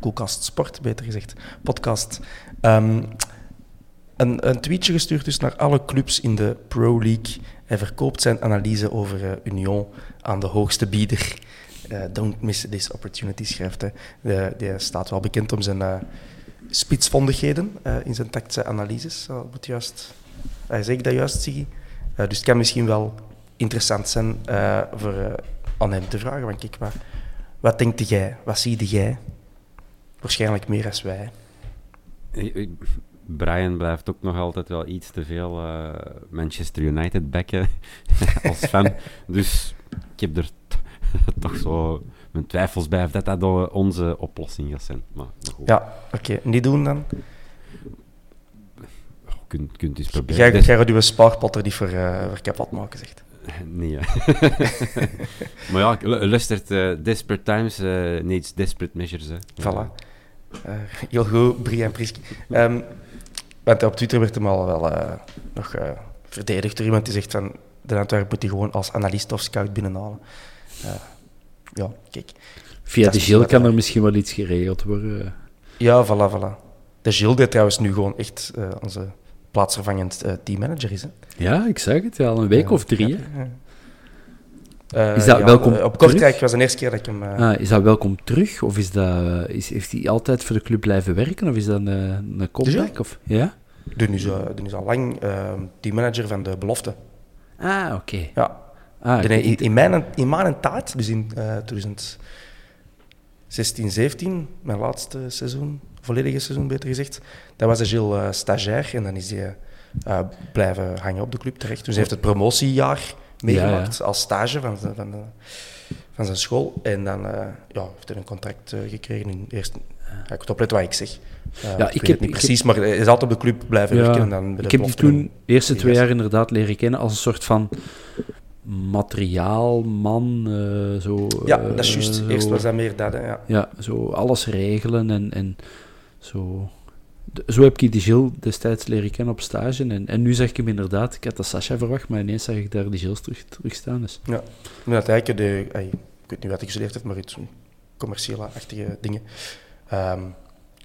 Coolcast Sport beter gezegd, podcast, ehm, een, een tweetje gestuurd dus naar alle clubs in de Pro League. Hij verkoopt zijn analyse over Union aan de hoogste bieder. Don't miss this opportunity, schrijft hij. Die staat wel bekend om zijn spitsvondigheden eh, in zijn tactische analyses. Uh, juist, uh, zeg ik dat juist, Siggy? Eh, dus het kan misschien wel interessant zijn eh, voor aan hem te vragen. Want kijk, wat, wat denkt jij? Wat zie jij? Waarschijnlijk meer als wij. Brian blijft ook nog altijd wel iets te veel eh, Manchester United backen als fan. dus ik heb er toch zo mijn twijfels bij of dat dat onze oplossing gaat zijn. Maar, maar goed, Ja, oké. Niet doen dan. kunt, kunt eens proberen. Jij, jij gaat je spaarpot er niet voor, eh, voor kapot maken, zegt. Nee, hè. maar ja, lu- luistert, eh, Desperate Times eh, needs desperate measures. Hè. Voilà. Heel goed, Brian Priske. Ehm, want op Twitter werd hem al wel nog verdedigd door iemand die zegt van de Antwerp moet hij gewoon als analist of scout binnenhalen. Ja, kijk. Via de is Gilles kan er misschien wel iets geregeld worden. Ja, voilà, voilà. De Gilles, die trouwens nu gewoon echt eh, onze plaatsvervangend eh, teammanager is. Hè. Ja, ik zag het, ja, al een week of drie. Hè? Ja. Eh, Is dat ja, welkom Op Kortrijk was de eerste keer dat ik hem... Ah, is dat welkom terug? Of is dat, is, heeft hij altijd voor de club blijven werken? Of is dat een, een comeback? Of, ja? Doen is, uh, is al lang uh, teammanager van de belofte. Ah, oké. Ja. Ah, in, in, mijn, in mijn tijd, dus in uh, 2016, 17, mijn laatste seizoen, volledige seizoen beter gezegd, dat was de Gilles uh, stagiair en dan is hij uh, blijven hangen op de club terecht. Dus hij heeft het promotiejaar meegemaakt als stage van, van, van zijn school. En dan ja, heeft hij een contract gekregen. In eerst, ja, ik moet opletten wat ik zeg. Uh, Ja, ik, ik weet heb- het niet ik precies, maar hij is altijd op de club blijven werken. En dan ik heb die toen en- de eerste twee jaar inderdaad leren kennen als een soort van materiaalman. eh zo, Ja, eh, dat is juist. zo- Eerst was dat meer dat, hè, ja. Ja, zo alles regelen en, en zo. De- Zo heb ik die Gilles destijds leren kennen op stage. En, en nu zeg ik hem inderdaad, ik had dat Sascha verwacht, maar ineens zag ik daar die Gilles terug, terug staan. Dus. Ja, omdat hij de, ik weet niet wat hij gestudeerd heeft, maar iets commerciële-achtige dingen. Ehm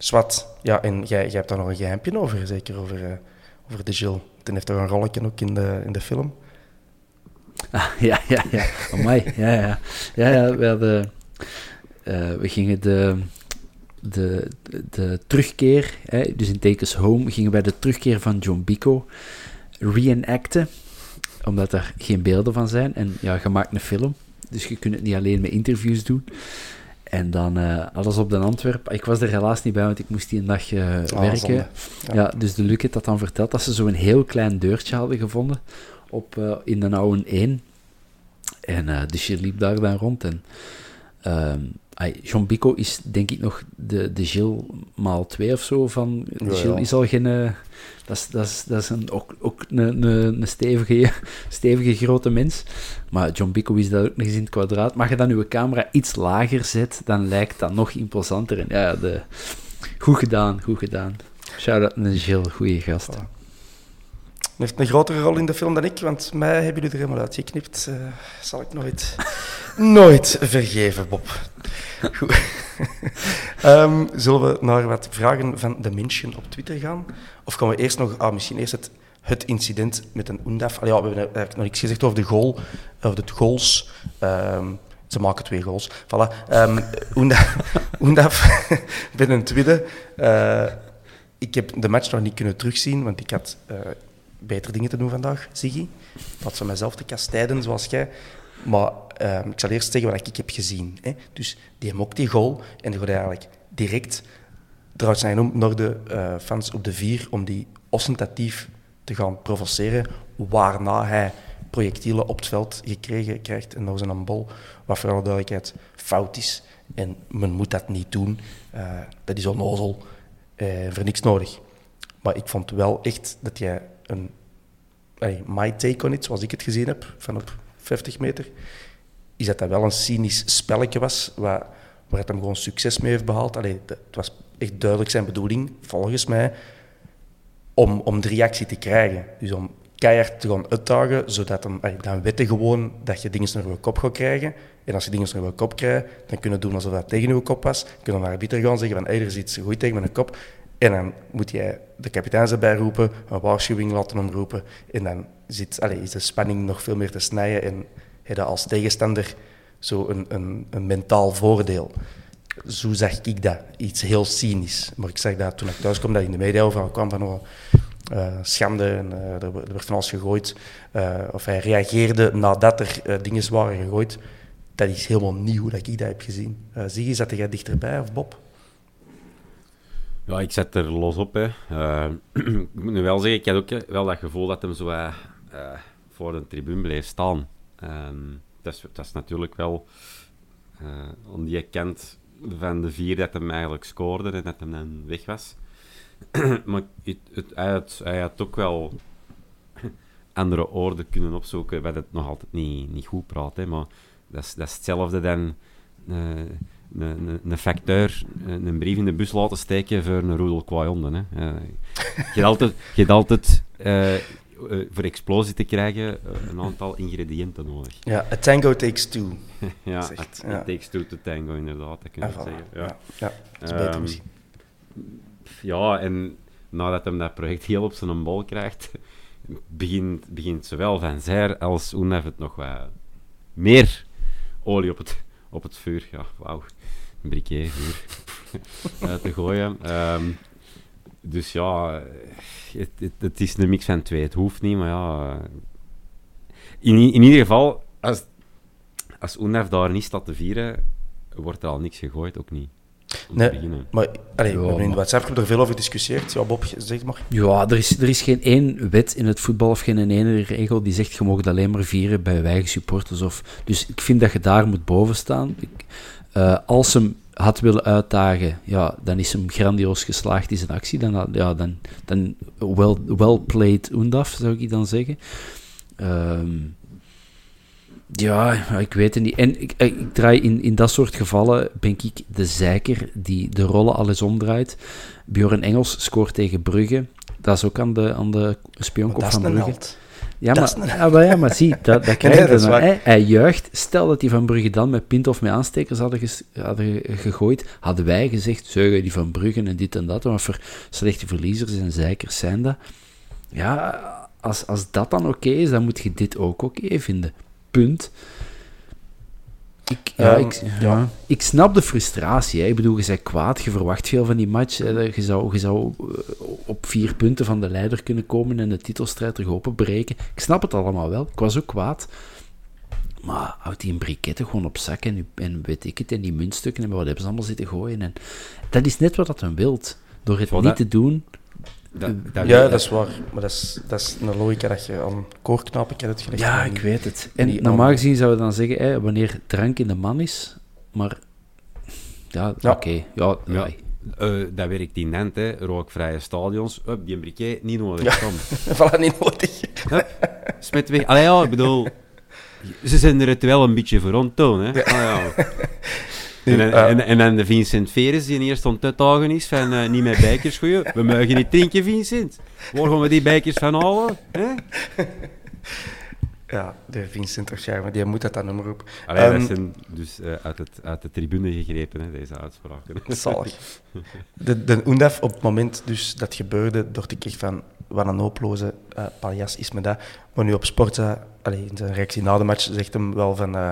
Swat, ja, en jij, jij hebt daar nog een geheimpje over, zeker over, eh, over de Gilles. Ten heeft toch een rolletje ook in de, in de film. Ah, ja, ja, ja. Amai, ja, ja. Ja, ja, we hadden... eh, we gingen de, de, de, de terugkeer, hè, dus in Takes Home, gingen wij de terugkeer van John Bico reenacten, omdat er geen beelden van zijn. En ja, je maakt een film, dus je kunt het niet alleen met interviews doen. En dan eh, alles op de Antwerp. Ik was er helaas niet bij, want ik moest die een dag eh, Ah, werken. Ja. Ja. dus de Luc heeft dat dan verteld, dat ze zo'n heel klein deurtje hadden gevonden op, eh, in de oude 1. En eh dus je liep daar dan rond. En, ehm, John Bico is denk ik nog de, de Gilles maal 2 of zo van... De Ja, Gilles ja. is al geen... eh, dat is, dat is, dat is een, ook, ook een, een, een stevige, stevige grote mens. Maar John Bico is dat ook nog eens in het kwadraat. Maar als je dan je camera iets lager zet, dan lijkt dat nog imposanter. En ja, de, goed gedaan, goed gedaan. Shout-out naar Gilles, goede gast. Heeft een grotere rol in de film dan ik, want mij hebben jullie er helemaal uitgeknipt. Eh zal ik nooit, nooit vergeven, Bob. Goed. Ehm, zullen we naar wat vragen van de mensen op Twitter gaan? Of gaan we eerst nog, ah, misschien eerst het, het incident met een. Allee, ja, we hebben eigenlijk nog niks gezegd over de goal, over de goals. Ehm, ze maken twee goals. Voilà. Ehm Oendaf, met een tweede. Eh, ik heb de match nog niet kunnen terugzien, want ik had eh, betere dingen te doen vandaag, Ziggy. Wat van mezelf te kastijden, zoals jij. Maar eh, ik zal eerst zeggen wat ik heb gezien. Hè. Dus die mokt die goal en die gaat eigenlijk direct draait zijn om naar de eh, fans op de vier om die ostentatief te gaan provoceren, waarna hij projectielen op het veld gekregen krijgt en door zijn bal, wat voor alle duidelijkheid fout is. En men moet dat niet doen. Eh, dat is onnozel. eh voor niks nodig. Maar ik vond wel echt dat jij een my take on it, zoals ik het gezien heb, van op 50 meter, is dat dat wel een cynisch spelletje was, waar, waar het hem gewoon succes mee heeft behaald. Allee, het was echt duidelijk zijn bedoeling, volgens mij, om, om de reactie te krijgen. Dus om keihard te gaan uitdagen, zodat hem, allee, dan weten gewoon dat je dingen naar je kop gaat krijgen. En als je dingen naar je kop krijgt, dan kunnen doen alsof dat tegen je kop was. Kunnen naar de arbiter gaan zeggen van, hey, er is iets goed tegen mijn kop. En dan moet jij de kapitein erbij roepen, een waarschuwing laten omroepen. En dan zit, allee, is de spanning nog veel meer te snijden en heb je als tegenstander zo een, een, een mentaal voordeel. Zo zag ik dat. Iets heel cynisch. Maar ik zag dat toen ik thuis kwam, dat in de media overal kwam van oh, eh, schande en eh, er, er werd van alles gegooid. Eh, of hij reageerde nadat er dingen waren gegooid. Dat is helemaal nieuw dat ik dat heb gezien. Uh, Ziggy, zat jij dichterbij of Bob? Ja, ik zet er los op. Hè. Eh, ik moet nu wel zeggen, ik had ook eh, wel dat gevoel dat hem zo eh, voor de tribune bleef staan. Ehm, dat, is, is natuurlijk wel eh aan die van de vier dat hem eigenlijk scoorde en dat hem dan weg was. maar het, het, hij, had, hij had ook wel andere woorden kunnen opzoeken, wat het nog altijd niet, niet goed praat. Maar dat is, dat is hetzelfde dan een, een, een facteur een, brief in de bus laten steken voor een roedel kwaai Hè. Eh, je hebt altijd, je hebt altijd eh, eh, voor explosie te krijgen een aantal ingrediënten nodig. Ja, a tango takes two. Ja, it, ja. takes two to tango, inderdaad, dat kun je Ah, voilà. zeggen. Ja. Ja. Ja, dat is beter Ehm. Ja, en nadat hij dat project heel op zijn bol krijgt, begint, begint zowel Van Zijr als Oenef het nog wat meer olie op het, op het vuur. Ja, wauw. Een briquet vuur te gooien. Ehm, dus ja, het, het, het is een mix van twee. Het hoeft niet, maar ja... eh, In, in ieder geval, als, als Oenef daar niet staat te vieren, wordt er al niks gegooid, ook niet. Om Nee, maar allee, we hebben in de WhatsApp-groep er veel over gediscussieerd. Ja, Bob, zeg maar. Ja, er is, er is geen één wet in het voetbal of geen ene regel die zegt je mag het alleen maar vieren bij wij supporters. Of, dus ik vind dat je daar moet boven staan. Ik, eh, als hem had willen uitdagen, ja, dan is hem grandioos geslaagd in zijn actie. Dan, ja, dan, dan well, well played Undaf, zou ik dan zeggen. Ehm, ja, ik weet het niet. En ik, ik, ik draai in, in dat soort gevallen, ben ik de zeiker die de rollen alles omdraait. Bjorn Engels scoort tegen Brugge. Dat is ook aan de, aan de spionkop van Brugge. held. Ja, Dat maar, een- ja, maar, ja, maar zie, dat, dat krijg je dan. hè. Hij juicht. Stel dat die van Brugge dan met pint of met aanstekers hadden, ges- hadden ge- gegooid, hadden wij gezegd, zeugen die van Brugge en dit en dat, wat voor slechte verliezers en zeikers zijn dat. Ja, als, als dat dan oké is, dan moet je dit ook oké vinden. Punt. Ik, ja, ik, ja. ik snap de frustratie. Hè. Ik bedoel, je bent kwaad, je verwacht veel van die match. Je zou, je zou eh, op vier punten van de leider kunnen komen en de titelstrijd terug openbreken. Ik snap het allemaal wel. Ik was ook kwaad. Maar houd die een briketten gewoon op zak en, en weet ik het, en die muntstukken en wat hebben ze allemaal zitten gooien. En dat is net wat dat hem wilt. Door het niet te doen, Dat, dat Ja, weet- dat is waar. Maar dat is, dat is een logica dat je aan koorknapen kent gelegd. Ja, ik weet het. En niet normaal aan- gezien zouden we dan zeggen, hè, wanneer drank in de man is, maar ja, Ja. oké. Ja, Ja. Eh, dat werkt in Nent, hè. rookvrije stadions. Up, die briquet, niet nodig. Kom. Voilà, niet nodig. Smet weg. Allee, ja, ik bedoel... Ze zijn er het wel een beetje voor onttoon, hè. Ah, ja. En, en, en, en dan de Vincent Veres, die eerst aan het is van eh, niet met bijkers gooien. We mogen niet drinken, Vincent. Waar gaan we die bijkers van halen? Hè? Ja, de Vincent Verschuiven, die moet dat dan nummer op. Allee, Ehm, dat zijn dus eh, uit, het, uit de tribune gegrepen, hè, deze uitspraken. Zalig. De, de Undaf, op het moment dus dat gebeurde, dacht ik echt van, wat een hopeloze eh paljas is me dat. Maar nu op Sporza, allee, in zijn reactie na de match, zegt hem wel van, eh,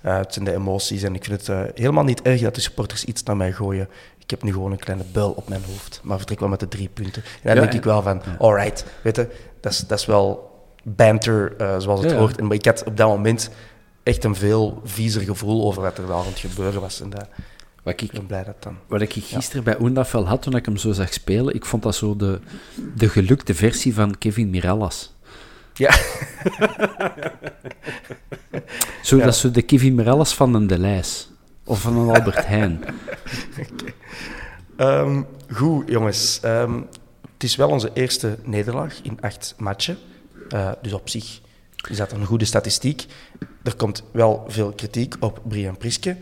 eh, het zijn de emoties en ik vind het eh, helemaal niet erg dat de supporters iets naar mij gooien. Ik heb nu gewoon een kleine buil op mijn hoofd, maar vertrek wel met de drie punten. En dan Ja, denk en- ik wel van, alright, weet je, dat is, dat is wel banter eh, zoals het Ja, hoort. En, maar ik had op dat moment echt een veel viezer gevoel over wat er daar aan het gebeuren was. En dat, Wat ik ik, ben blij dat dan... wat ik gisteren bij Oendafel had toen ik hem zo zag spelen, ik vond dat zo de, de gelukte versie van Kevin Mirallas. Ja. Zo, Ja. Dat is zo de Kevin Mirallas van een De Lijs. Of van een Albert Heijn. Ehm, goed, jongens. Ehm, het is wel onze eerste nederlaag in acht matchen. Eh, dus op zich is dat een goede statistiek. Er komt wel veel kritiek op Brian Priske.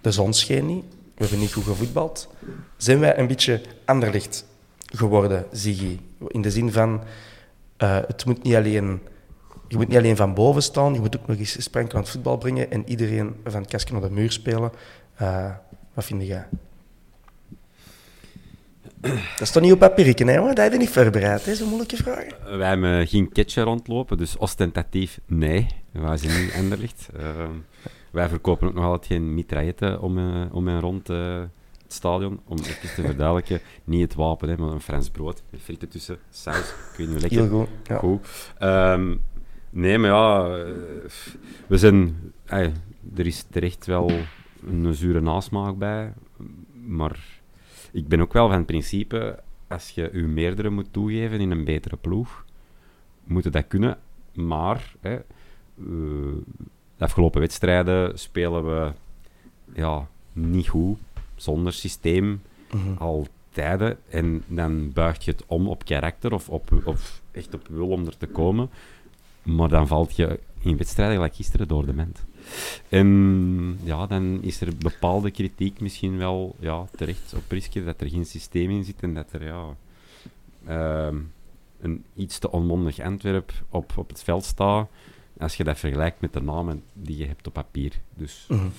De zon scheen niet. We hebben niet goed gevoetbald. Zijn wij een beetje anderlicht geworden, Ziggy? In de zin van, uh, het moet niet alleen, je moet niet alleen van boven staan, je moet ook nog eens sprankel aan het voetbal brengen en iedereen van het kastje naar de muur spelen. Uh, wat vind jij? Dat is toch niet op papierken, hè? Dat heb je niet voorbereid, hè? Zo'n moeilijke vraag. Wij hebben geen ketje rondlopen, dus ostentatief nee. Wij zijn niet Anderlicht. Uh, wij verkopen ook nog altijd geen mitrailletten om, uh, om en rond het stadion. Om even te verduidelijken, niet het wapen, hè, maar een Frans brood met frieten tussen, saus. Ik weet niet lekker. Heel goed. Ja. goed. Um, nee, maar ja, we zijn... Er is terecht wel een zure nasmaak bij, maar ik ben ook wel van het principe, als je je meerdere moet toegeven in een betere ploeg, moet je dat kunnen. Maar hè, uh, de afgelopen wedstrijden spelen we ja, niet goed, zonder systeem, mm -hmm. al tijden. En dan buigt je het om op karakter of, op, of echt op wil om er te komen. Maar dan valt je in wedstrijden gelijk gisteren door de ment. En ja, dan is er bepaalde kritiek misschien wel ja, terecht op Priske, dat er geen systeem in zit en dat er ja, uh, een iets te onmondig Antwerp op, op het veld staat, als je dat vergelijkt met de namen die je hebt op papier. Dus -hmm.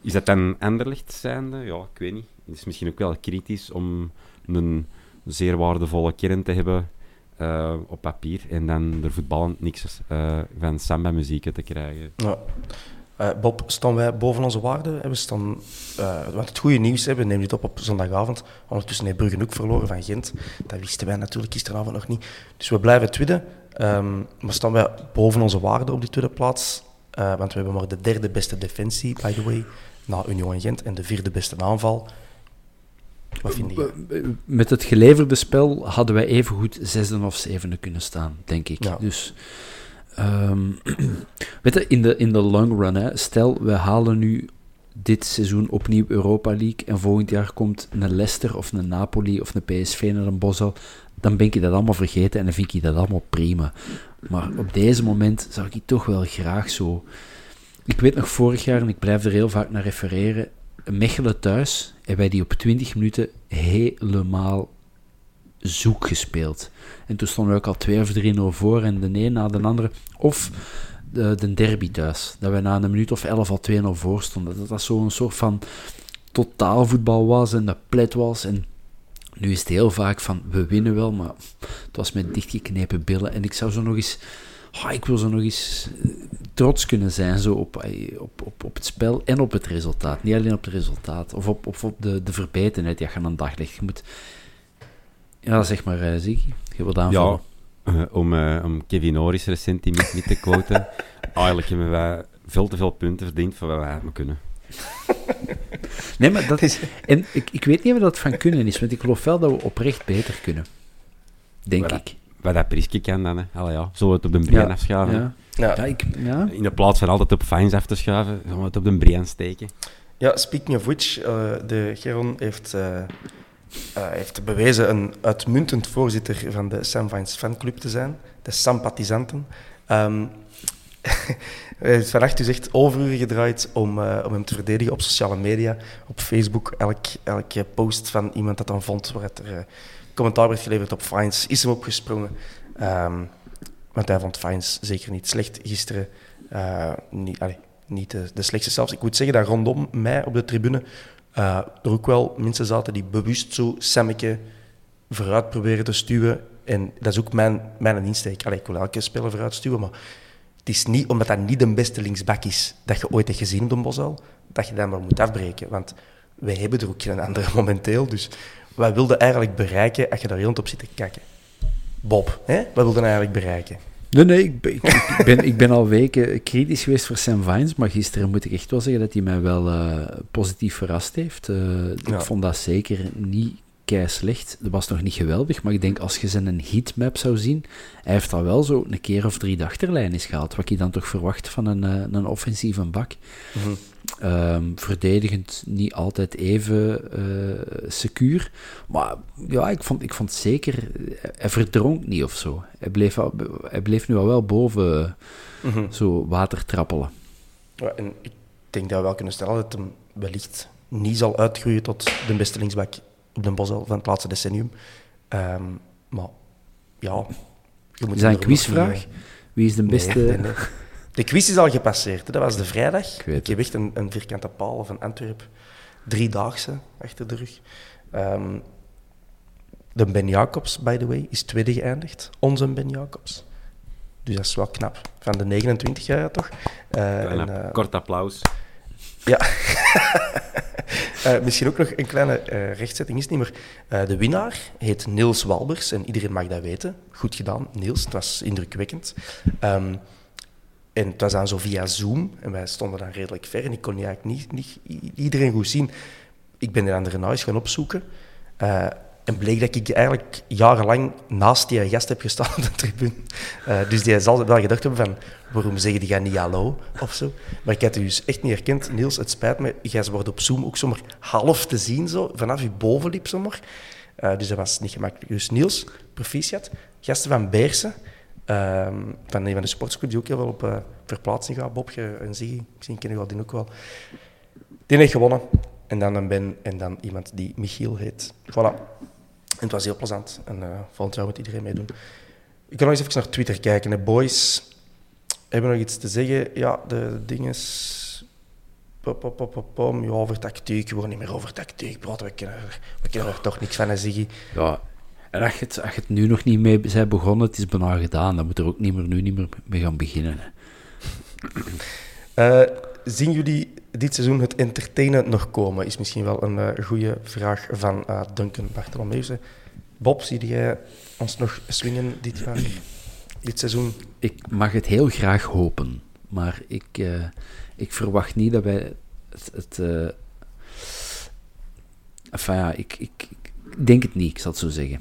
is dat dan Anderlecht zijnde? Ja, ik weet niet. Het is misschien ook wel kritisch om een zeer waardevolle kern te hebben uh, op papier en dan er voetballend niks uh, van samba-muziek te krijgen. Ja. Uh, Bob, staan wij boven onze waarden? We staan, want het goede nieuws, we nemen dit op op zondagavond. Ondertussen heeft Brugge ook verloren van Gent. Dat wisten wij natuurlijk gisteravond nog niet. Dus we blijven tweede. Um, maar staan wij boven onze waarden op die tweede plaats? Uh, want we hebben maar de derde beste defensie, by the way, na Union en Gent. En de vierde beste aanval. Wat vind je? Met het geleverde spel hadden wij even goed zesde of zevende kunnen staan, denk ik. Ja. Dus... Um, weet je, in de, in de long run, hè, stel we halen nu dit seizoen opnieuw Europa League en volgend jaar komt een Leicester of een Napoli of een PSV naar een Bosel, dan ben ik dat allemaal vergeten en dan vind ik dat allemaal prima. Maar op deze moment zou ik toch wel graag zo... Ik weet nog vorig jaar, en ik blijf er heel vaak naar refereren, Mechelen thuis, hebben wij die op 20 minuten helemaal zoek gespeeld. En toen stonden we ook al 2 of 3-0 voor en de een na de andere. Of de, de derby thuis, dat we na een minuut of 11 al 2-0 voor stonden. Dat dat zo'n soort van totaalvoetbal was en dat plet was. En nu is het heel vaak van, we winnen wel, maar het was met dichtgeknepen billen. En ik zou zo nog eens... Oh, ik wil zo nog eens trots kunnen zijn zo op, op, op, op het spel en op het resultaat. Niet alleen op het resultaat. Of op, op, op de, de verbetenheid die je aan de dag legt. Je moet... Ja, zeg maar, uh, Ziggy. Je wilt aanvallen. Ja, om, uh, om Kevin Norris recent niet, niet te quoten. eigenlijk hebben wij veel te veel punten verdiend voor wat wij hebben kunnen. nee, maar dat is... En ik, ik weet niet of dat van kunnen is, want ik geloof wel dat we oprecht beter kunnen. Denk ik. Wat dat Priske kan dan, hè. Allee, ja. Zullen we het op de brein Ja. afschuiven? Ja. Ja. Ja, ik, ja. In de plaats van altijd op fines af te schuiven, zullen we het op de brein steken? Ja, speaking of which, uh, de Geron heeft, uh, uh, heeft bewezen een uitmuntend voorzitter van de Sam Vines fanclub te zijn, de Sampathisanten. Um, heeft vannacht dus echt overuren gedraaid om, uh, om hem te verdedigen op sociale media, op Facebook. Elk, elke post van iemand dat dan vond waar er uh, commentaar werd geleverd op Fines, is hem opgesprongen. Um, want hij vond Fines zeker niet slecht gisteren. Niet, niet de, slechtste zelfs. Ik moet zeggen dat rondom mij op de tribune er ook wel mensen zaten die bewust zo Sammeke vooruit proberen te stuwen. En dat is ook mijn, mijn insteek. Ik wil elke speler vooruit stuwen, maar het is niet omdat dat niet de beste linksback is dat je ooit hebt gezien op de Bosel, dat je dat maar moet afbreken. Want wij hebben er ook geen andere momenteel. Dus wat wilde eigenlijk bereiken als je daar heel op zit te kijken? Bob, hè? wat wilde eigenlijk bereiken? Nee, nee, ik ben, ik, ben, ik ben al weken kritisch geweest voor Sam Vines, maar gisteren moet ik echt wel zeggen dat hij mij wel uh, positief verrast heeft. Uh, ja. Ik vond dat zeker niet kei slecht. Dat was nog niet geweldig, maar ik denk als je zijn heatmap zou zien, hij heeft al wel zo een keer of drie de achterlijn is gehaald, wat je dan toch verwacht van een, uh, een offensieve bak. Mm -hmm. Ehm, verdedigend niet altijd even eh, secuur. Maar ja, ik vond, ik vond zeker... Hij verdronk niet of zo. Hij bleef, hij bleef nu al wel boven Mhm. zo water trappelen. Ja, en ik denk dat we wel kunnen stellen dat hem wellicht niet zal uitgroeien tot de beste linksback op de Bosel van het laatste decennium. Ehm, maar ja, je moet Is dat een quizvraag? niet, eh, Wie is de beste... nee, nee. De quiz is al gepasseerd. hè. Dat was de vrijdag. Ik weet Ik heb echt een, een vierkante paal van Antwerpen. Driedaagse achter de rug. Ehm, de Ben Jacobs, by the way, is tweede geëindigd. Onze Ben Jacobs. Dus dat is wel knap. Van de 29 jaar toch? Eh, en, eh, kort applaus. Ja. Eh, misschien ook nog een kleine eh, rechtzetting is niet meer. Eh, de winnaar heet Niels Walbers en iedereen mag dat weten. Goed gedaan, Niels. Het was indrukwekkend. Ehm, en het was dan zo via Zoom en wij stonden dan redelijk ver en ik kon eigenlijk niet, iedereen goed zien. Ik ben daarna eens gaan opzoeken. En bleek dat ik eigenlijk jarenlang naast die gast heb gestaan op de tribune. Eh, dus die zal wel gedacht hebben van, waarom zeg je niet hallo of zo? Maar ik had u dus echt niet herkend. Niels, het spijt me, jij wordt op Zoom ook zomaar half te zien, zo, vanaf je bovenlip zomaar. Eh, dus dat was niet gemakkelijk. Dus Niels, proficiat. Gasten van Beersen, ehm, van een van de sportschool die ook heel wel op eh, verplaatsing gaat. Bob en Ziggy, misschien kennen jullie die ook wel. Die heeft gewonnen. En dan een Ben en dan iemand die Michiel heet. Voilà. En het was heel plezant. En eh volgend jaar moet iedereen meedoen. Ik kan nog eens even naar Twitter kijken. De boys hebben nog iets te zeggen. Ja, de pop, pop, pop, pom. Ja, over tactiek. We gaan niet meer over tactiek. We kennen, er- we kennen er toch niks van, Ziggy. Ja, en als je, het, als je het nu nog niet mee bent begonnen, het is bijna gedaan. Dan moet er ook niet meer, nu niet meer mee gaan beginnen. Eh, zien jullie dit seizoen het entertainen nog komen? Is misschien wel een eh goede vraag van eh, Duncan Bartolomeuze. Bob, zie jij ons nog swingen dit jaar? Dit seizoen? Ik mag het heel graag hopen, maar ik, eh, ik verwacht niet dat wij het. het enfin ja, ik, ik, ik denk het niet, ik zal het zo zeggen.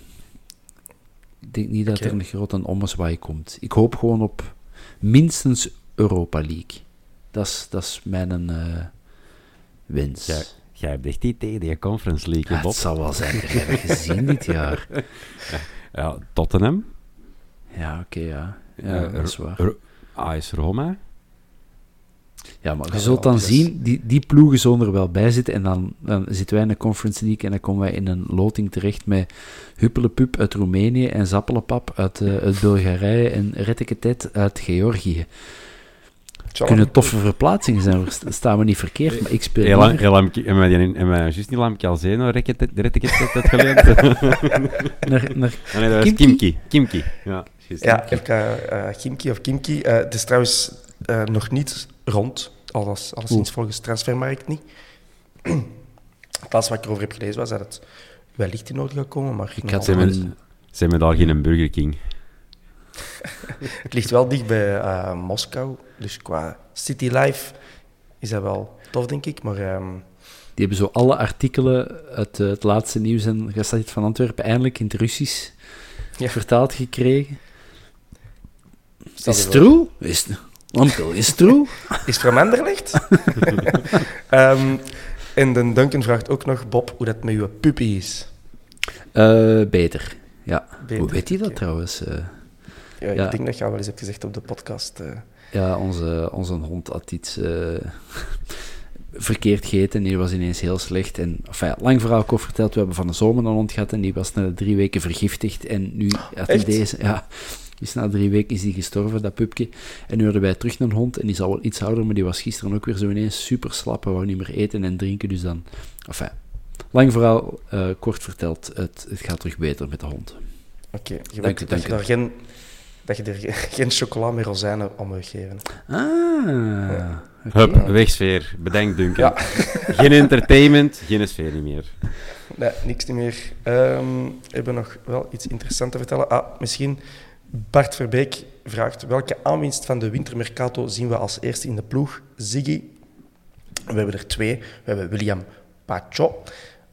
Ik denk niet dat er een grote ommezwaai komt. Ik hoop gewoon op minstens Europa League. Dat is, dat is mijn eh, wens. Jij, jij hebt echt die tegen die Conference League, Ja, Bob. het zal wel zijn. Dat hebben we gezien dit jaar. Ja, Tottenham. Ja, oké, ja. Ja, Eh, dat is waar. Ro- AS Roma. Ja, maar je Ja, zult dan dat is- zien, die, die ploegen zullen er wel bij zitten. En dan, dan zitten wij in de Conference League en dan komen wij in een loting terecht met Huppelepup uit Roemenië en Zappelepap uit, uit Bulgarije en Retteketet uit Georgië. Het kunnen toffe verplaatsingen zijn, staan we niet verkeerd, maar ik speel Heel lang, heel lang, hebben we juist niet ik naar, naar Ah, nee, dat was Kimki? Kimki. Kimki. Ja. Ja, FK eh, Kimki of Kimki. Eh, het is trouwens eh, nog niet rond, alles, alleszins volgens Transfermarkt niet. Het laatste wat ik erover heb gelezen was dat het wellicht in orde gaat komen, maar nog had we daar geen Burger King? het ligt wel dicht bij eh, Moskou, dus qua city life is dat wel tof, denk ik. Maar ehm, Die hebben zo alle artikelen uit eh, het laatste nieuws en gestaat van Antwerpen eindelijk in het Russisch Ja. vertaald gekregen. Is voor. true? Is het, Onkel, is het true? Is van Anderlecht? Ehm en de Duncan vraagt ook nog, Bob, hoe dat met uw puppy is. Eh, beter, ja. Beter, Hoe weet hij dat trouwens? eh? Ja, Ja. Ik denk dat je al wel eens hebt gezegd op de podcast. eh. ja, onze, onze hond had iets eh, verkeerd gegeten. Die was ineens heel slecht. En, enfin, lang verhaal kort verteld, we hebben van de zomer een hond gehad en die was na drie weken vergiftigd. En nu had hij deze... Ja, dus na drie weken is die gestorven, dat pupje. En nu hadden wij terug een hond en die is al wel iets ouder, maar die was gisteren ook weer zo ineens super slap. Hij wou niet meer eten en drinken, dus dan... Enfin, lang verhaal, eh, kort verteld, het, het gaat terug beter met de hond. Oké, je Dank weet u, dat dank je daar geen, dat je er ge- geen chocola rozijnen om moet geven. Ah. Hup, wegsfeer. Bedenk, Duncan. Ja. Geen entertainment, geen sfeer niet meer. Nee, niks niet meer. Ehm, we hebben nog wel iets interessants te vertellen. Ah, misschien Bart Verbeek vraagt welke aanwinst van de wintermercato zien we als eerste in de ploeg? Ziggy. We hebben er twee. We hebben William Pacho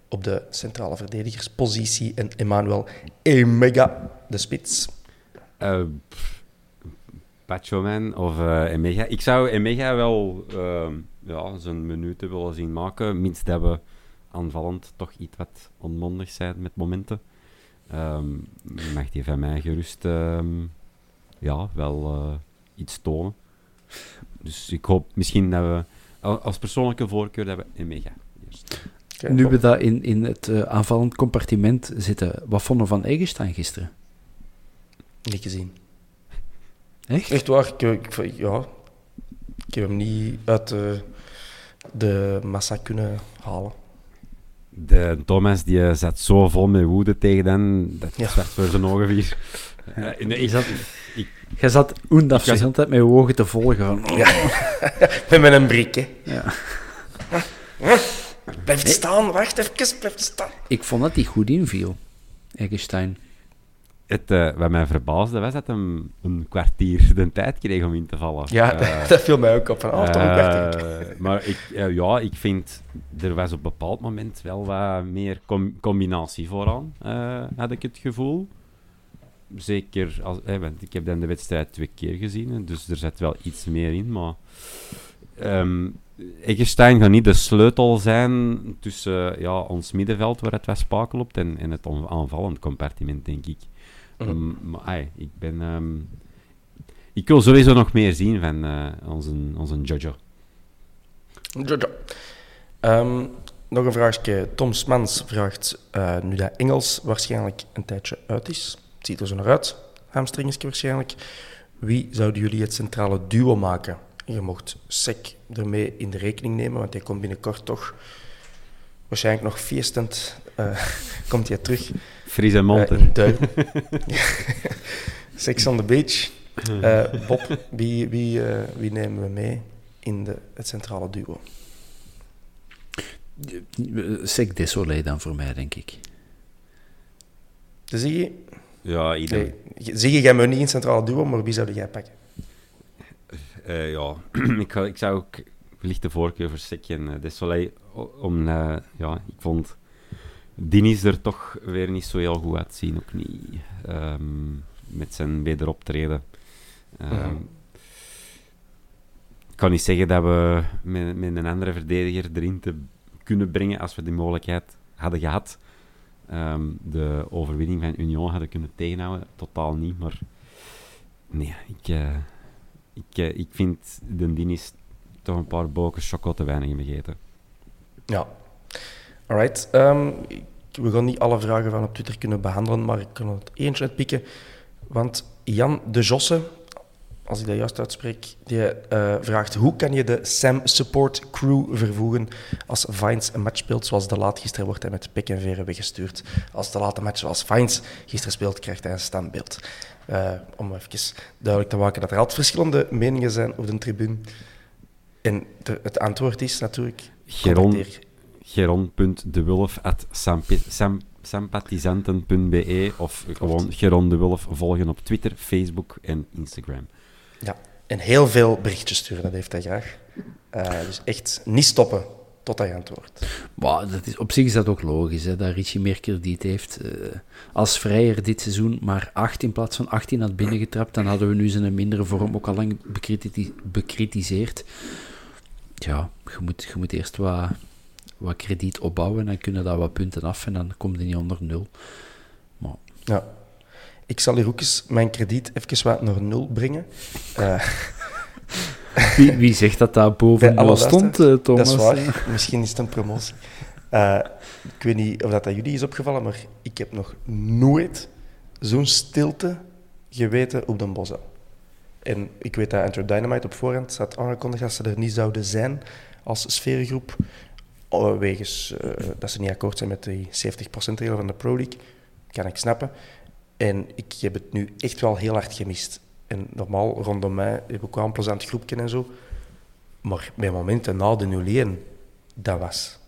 op de centrale verdedigerspositie en Emmanuel Emega, de spits. Man of eh, Emega. Ik zou Emega wel ehm, ja, zijn minuten willen zien maken. Mits dat we aanvallend toch iets wat onmondig zijn met momenten. Ehm, mag hij van mij gerust ehm, ja, wel eh, iets tonen. Dus ik hoop misschien dat we al- als persoonlijke voorkeur dat we een mega eerst. Oké, Nu we dat in, in het aanvallend compartiment zitten, wat vonden we van Eggestein gisteren? Niet gezien. Echt? Echt waar, ik, ik, ja, ik heb hem niet uit de, de massa kunnen halen. De Thomas die eh, zat zo vol met woede tegen hen, dat Ja. zwart voor zijn ogen vier. Eh, nee, ik, zat- ik, Jij zat oendaf Ik de was- hele tijd met je ogen te volgen. Van, Met mijn brik, hè. Ja. Blijf staan, wacht even, blijf staan. Ik vond dat hij goed inviel, Eggestein. Het, eh, wat mij verbaasde was dat hem een kwartier de tijd kreeg om in te vallen. Ja, Eh, dat viel mij ook op. Van, oh, toch een kwartier. Eh, maar ik, ja, ik vind, er was op een bepaald moment wel wat meer com- combinatie vooraan, had ik het gevoel. Zeker, als, want ik heb dan de wedstrijd twee keer gezien, dus er zit wel iets meer in, maar... ehm Eggestein gaat niet de sleutel zijn tussen ja, ons middenveld, waar het wat spakel en, en het aanvallend compartiment, denk ik. Mm, maar ik ben... ehm, ik wil sowieso nog meer zien van eh, onze, onze Jojo. Jojo. Ehm, nog een vraagje. Tom Smans vraagt, eh, nu dat Engels waarschijnlijk een tijdje uit is, het ziet er zo naar uit, hamstringetje waarschijnlijk, wie zouden jullie het centrale duo maken? Je mocht Sek ermee in de rekening nemen, want hij komt binnenkort toch waarschijnlijk nog feestend eh, komt hij terug Fries en eh, Monter. in Duin. Sex on the beach. Eh, Bob, wie, wie, eh, wie nemen we mee in de, het centrale duo? Sec Desolé dan voor mij, denk ik. Dus zie je, ja, ieder. nee, zie je, jij me niet in het centrale duo, maar wie zou jij pakken? Eh, ja, ik, ik zou ook licht de voorkeur voor Sek en uh, Desolé. Om, eh, ja, ik vond Dinis er toch weer niet zo heel goed uitzien. Ook niet ehm, met zijn wederoptreden. Mhm. Ik kan niet zeggen dat we met, met een andere verdediger erin te kunnen brengen als we die mogelijkheid hadden gehad. Ehm, de overwinning van Union hadden kunnen tegenhouden. Totaal niet, maar nee, ik, eh, ik, eh, ik vind de Dinis toch een paar boken choco te weinig hebben gegeten. Ja. Alright. ik- we gaan niet alle vragen van op Twitter kunnen behandelen, maar ik kan er het eentje uitpikken. Want Jan de Josse, als ik dat juist uitspreek, die eh, vraagt hoe kan je de Sam Support Crew vervoegen als Vines een match speelt zoals de laat gisteren wordt hij met pek en veren weggestuurd. Als de late match zoals Vines gisteren speelt, krijgt hij een standbeeld. Eh, om even duidelijk te maken dat er altijd verschillende meningen zijn op de tribune. En de- het antwoord is natuurlijk... Geron, geron.dewulf.sympathisanten.be of gewoon Geron de Wulf volgen op Twitter, Facebook en Instagram. Ja, en heel veel berichtjes sturen, dat heeft hij graag. Eh, dus echt niet stoppen tot hij antwoordt. Maar dat is, op zich is dat ook logisch, hè, dat Richie meer krediet heeft. Eh, als Vrijer dit seizoen maar 8 in plaats van 18 had binnengetrapt, dan hadden we nu zijn mindere vorm ook al lang bekriti- bekritiseerd. Ja, je moet, je moet eerst wat, wat krediet opbouwen en dan kunnen daar wat punten af en dan komt hij niet onder nul. Maar Ja. Ik zal hier ook eens mijn krediet even wat naar nul brengen. Eh, wie, wie zegt dat Bij boven alle nul stond, eh, Thomas? Dat is waar. Misschien is het een promotie. Eh, ik weet niet of dat aan jullie is opgevallen, maar ik heb nog nooit zo'n stilte geweten op de Bosel. En ik weet dat Enter Dynamite op voorhand had aangekondigd dat ze er niet zouden zijn als sfeergroep. Oh, Wegens eh, dat ze niet akkoord zijn met die 70%-regel van de Pro League. Kan ik snappen. En ik heb het nu echt wel heel hard gemist. En normaal rondom mij heb ik wel een plezant groepje en zo. Maar bij momenten na de 0-1, dat was,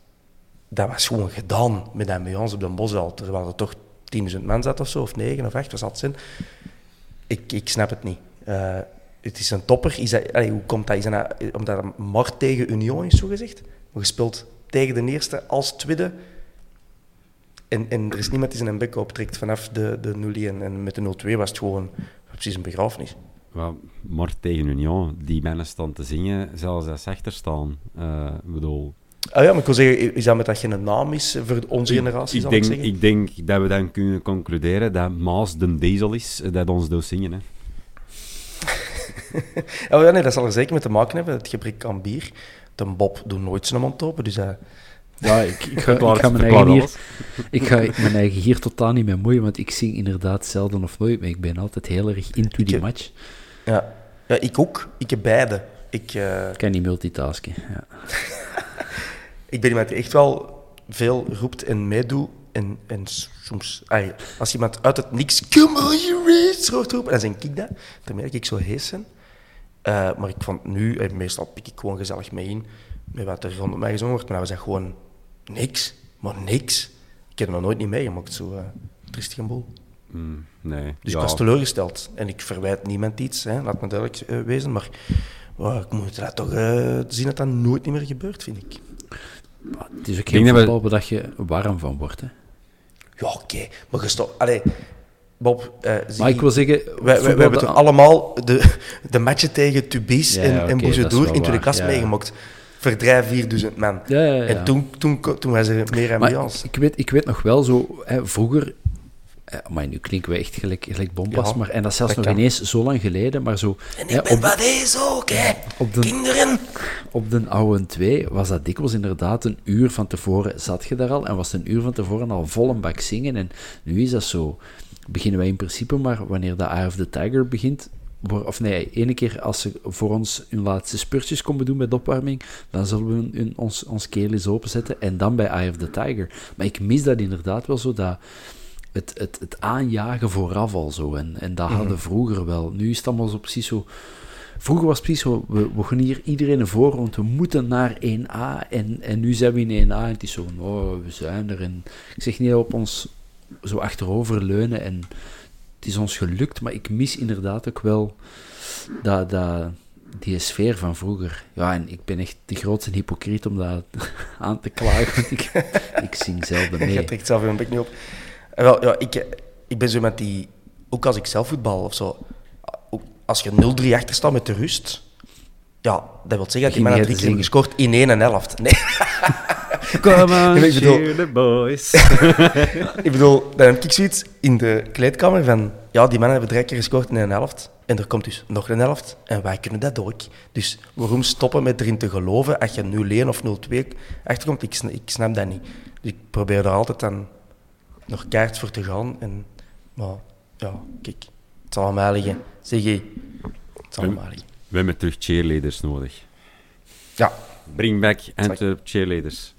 dat was gewoon gedaan met de ambiance op de Bosel. Terwijl er toch 10.000 man zat of zo, of 9 of 8, wat zal het zijn? Ik, ik snap het niet. Eh, het is een topper. Is dat, hoe komt dat? Is dat nou- omdat het tegen Union is zogezegd? Maar je speelt tegen de eerste als tweede. En, en er is niemand die zijn bek optrekt vanaf de, de 0-1. En met de 0-2 was het gewoon precies een begrafenis. Wel, maar tegen Union, die mannen staan te zingen, zelfs als ze achter staan. Ik bedoel, Ah ja, maar ik wil zeggen, is dat met dat geen naam is voor onze generatie, ik, zal denk, ik ik denk dat we dan kunnen concluderen dat Maas de Diesel is, eh, dat ons doet zingen. Hè. Ja, nee, dat zal er zeker mee te maken hebben, het gebrek aan bier. De Bob doet nooit zijn mond open, dus hij... Ja, ik, ik ga, ik ga mijn eigen hier, ik ga mijn eigen hier totaal niet mee moeien, want ik zing inderdaad zelden of nooit, maar ik ben altijd heel erg into die match. Ja. ja, ik ook. Ik heb beide. Ik, eh, Ik kan niet multitasken. Ja. ik ben iemand die echt wel veel roept en meedoet. En, en soms, als iemand uit het niks, come on, you race, hoort roepen, dan denk ik dat. Dan merk ik zo hees ben. Eh, maar ik vond nu, eh, meestal pik ik gewoon gezellig mee in, met wat er rondom mij gezongen wordt. Maar dat was echt gewoon niks, maar niks. Ik heb er nog nooit niet meegemaakt, zo uh, triestig en boel. Mm, nee. Dus ja, ik was teleurgesteld. En ik verwijt niemand iets, hè, laat me duidelijk wezen. Maar ik moet dat toch zien dat dat nooit niet meer gebeurt, vind ik. Maar Het is ook dat we- je warm van wordt. Hè. Ja, oké. Maar gestop. Bob, zie Maar ik wil zeggen, wij, wij, voetbal wij hebben toch allemaal de, de matchen tegen Tubies Ja, en, ja, en is Boezedoer wel in ja. meegemaakt. Verdrijf 4000 man. En toen, toen, toen was er meer ambiance. ik weet, ik weet nog wel zo, hè, vroeger. eh, Maar nu klinken we echt gelijk, gelijk bompas, maar en dat is zelfs dat nog kan. ineens zo lang geleden, maar zo. En hè, ik ben op, deze ook, hè. op de- Kinderen. op de oude 2 was dat dikwijls inderdaad een uur van tevoren zat je daar al en was het een uur van tevoren al vol een bak zingen. En nu is dat zo. Beginnen wij in principe maar wanneer de Eye of the Tiger begint. Of nee, ene keer als ze voor ons hun laatste spurtjes komen doen de opwarming, dan zullen we hun- hun- ons, ons keel eens openzetten en dan bij Eye of the Tiger. Maar ik mis dat inderdaad wel zo, dat het, het, het aanjagen vooraf al zo. En, en dat hadden vroeger wel. Nu is het allemaal zo precies zo... Vroeger was het precies zo, we, we gaan hier iedereen voor, want we moeten naar 1A. En, en nu zijn we in 1A en het is zo, oh, we zijn er. En ik zeg niet op ons zo achterover leunen en het is ons gelukt, maar ik mis inderdaad ook wel dat, dat, die sfeer van vroeger. Ja, en ik ben echt de grootste hypocriet om dat aan te klagen, want ik, ik zing zelden Je mee. trekt zelf je bek niet op. En wel, ja, ik, eh, ik ben zo iemand die, ook als ik zelf voetbal of zo, ook als je 0-3 achter staat met de rust, ja, dat wil zeggen dat man jij drie keer gescoord in 1 en 11. Nee, Come on, ik bedoel- the boys. ik bedoel, dan heb ik zoiets in de kleedkamer van, ja, die mannen hebben drie keer gescoord in een helft. En er komt dus nog een helft. En wij kunnen dat ook. Dus waarom stoppen met erin te geloven als je 0-1 of 0-2 achterkomt? Ik, ik snap dat niet. Dus ik probeer er altijd dan nog kaart voor te gaan. En, maar ja, kijk, het zal aan mij liggen. Zeg je, het zal aan mij liggen. We hebben terug cheerleaders nodig. Ja, Bring back Antwerp cheerleaders.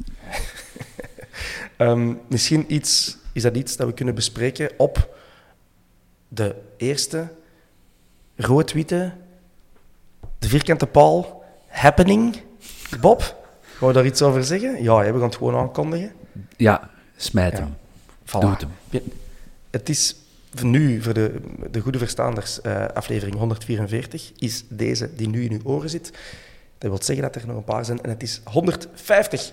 Ehm, misschien iets, is dat iets dat we kunnen bespreken op de eerste rood-witte, de vierkante paal happening. Bob, gaan we daar iets over zeggen? Ja, we gaan het gewoon aankondigen. Ja, smijt Ja. hem. Voilà. Doe het hem. Ja, Het is nu, voor de, de goede verstaanders, eh, aflevering 144, is deze die nu in uw oren zit. Dat wil zeggen dat er nog een paar zijn en het is 150.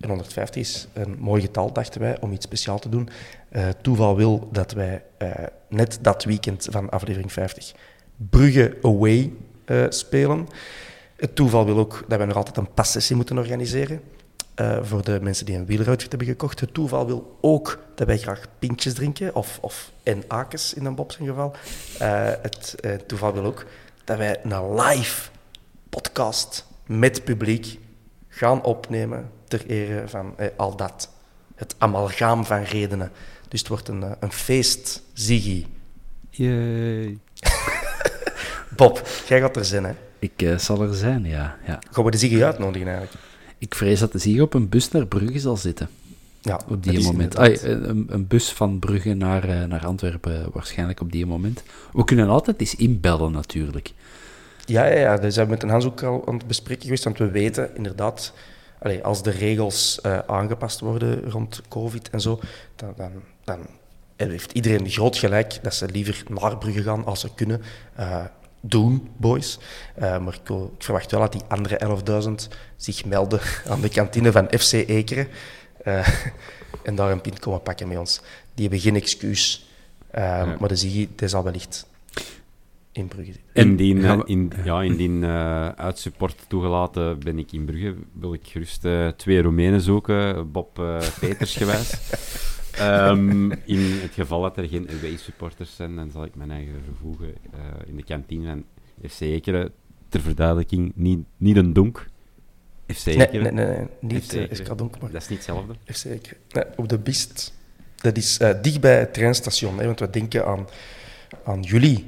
En 150 is een mooi getal, dachten wij, om iets speciaal te doen. Eh, toeval wil dat wij eh, net dat weekend van aflevering 50 Brugge away eh, spelen. Het toeval wil ook dat wij nog altijd een passessie moeten organiseren. voor de mensen die een wieleruitfit hebben gekocht. Het toeval wil ook dat wij graag pintjes drinken, of, of en akens in een Bob zijn geval. Het toeval wil ook dat wij een live podcast met publiek gaan opnemen ter ere van eh, al dat. Het amalgaam van redenen. Dus het wordt een, eh, een feest, Ziggy. Yay. Bob, jij gaat er zijn, hè? Ik eh, zal er zijn, ja, ja. Gaan we de Ziggy uitnodigen eigenlijk? Ik vrees dat de Ziggo op een bus naar Brugge zal zitten. Ja, Op die moment. Ai, een, een bus van Brugge naar, eh, naar Antwerpen waarschijnlijk op die moment. We kunnen altijd eens inbellen natuurlijk. Ja, ja, ja, daar zijn we met een Hans ook al aan het bespreken geweest, want we weten inderdaad, als de regels eh, aangepast worden rond COVID en zo, dan, dan, dan heeft iedereen groot gelijk dat ze liever naar Brugge gaan als ze kunnen. Eh, doen, boys. Eh, maar ik, wil- ik verwacht wel dat die andere 11.000 zich melden aan de kantine van FC Ekeren eh, en daar een pint komen pakken met ons. Die hebben geen excuus. Eh, Maar de Ziggy, die zal wellicht in Brugge zit. Indien, eh, in, ja, indien eh, uitsupport toegelaten ben ik in Brugge, wil ik gerust eh, twee Roemenen zoeken, Bob eh, Peters gewijs. Ehm, in het geval dat er geen away-supporters zijn, dan zal ik mijn eigen vervoegen eh, in de kantine van FC Ekeren. Ter verduidelijking, niet, niet een donk. FC Nee, Ekeren. nee, nee, nee, niet FC uh, Ekeren. SK Donk, maar Dat is niet hetzelfde. FC Ekeren. Nee, op de Bist. Dat is eh, dicht bij het treinstation, hè, want we denken aan, aan jullie,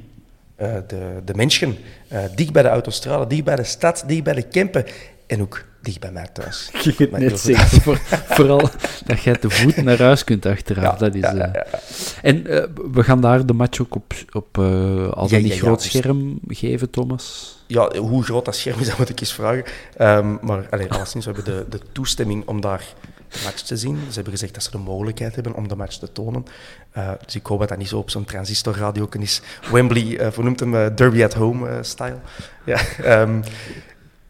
eh, de, de mensen. eh, dicht bij de autostrade, dicht bij de stad, dicht bij de Kempen en ook dicht bij mij thuis. Je kunt Maar net heel zeggen, voor- vooral dat jij te voet naar huis kunt achteraf. Ja, dat is, ja, ja, eh. En we gaan daar de match ook op, op eh al dan niet groot dus- scherm geven, Thomas. Ja, hoe groot dat scherm is, dat moet ik eens vragen. Ehm, maar allee, alleszins, we hebben de, de toestemming om daar match te zien. Ze hebben gezegd dat ze de mogelijkheid hebben om de match te tonen. Eh, dus ik hoop dat dat niet zo op zo'n transistorradio is. Wembley uh, vernoemt hem uh, Derby at Home-style. ja, um,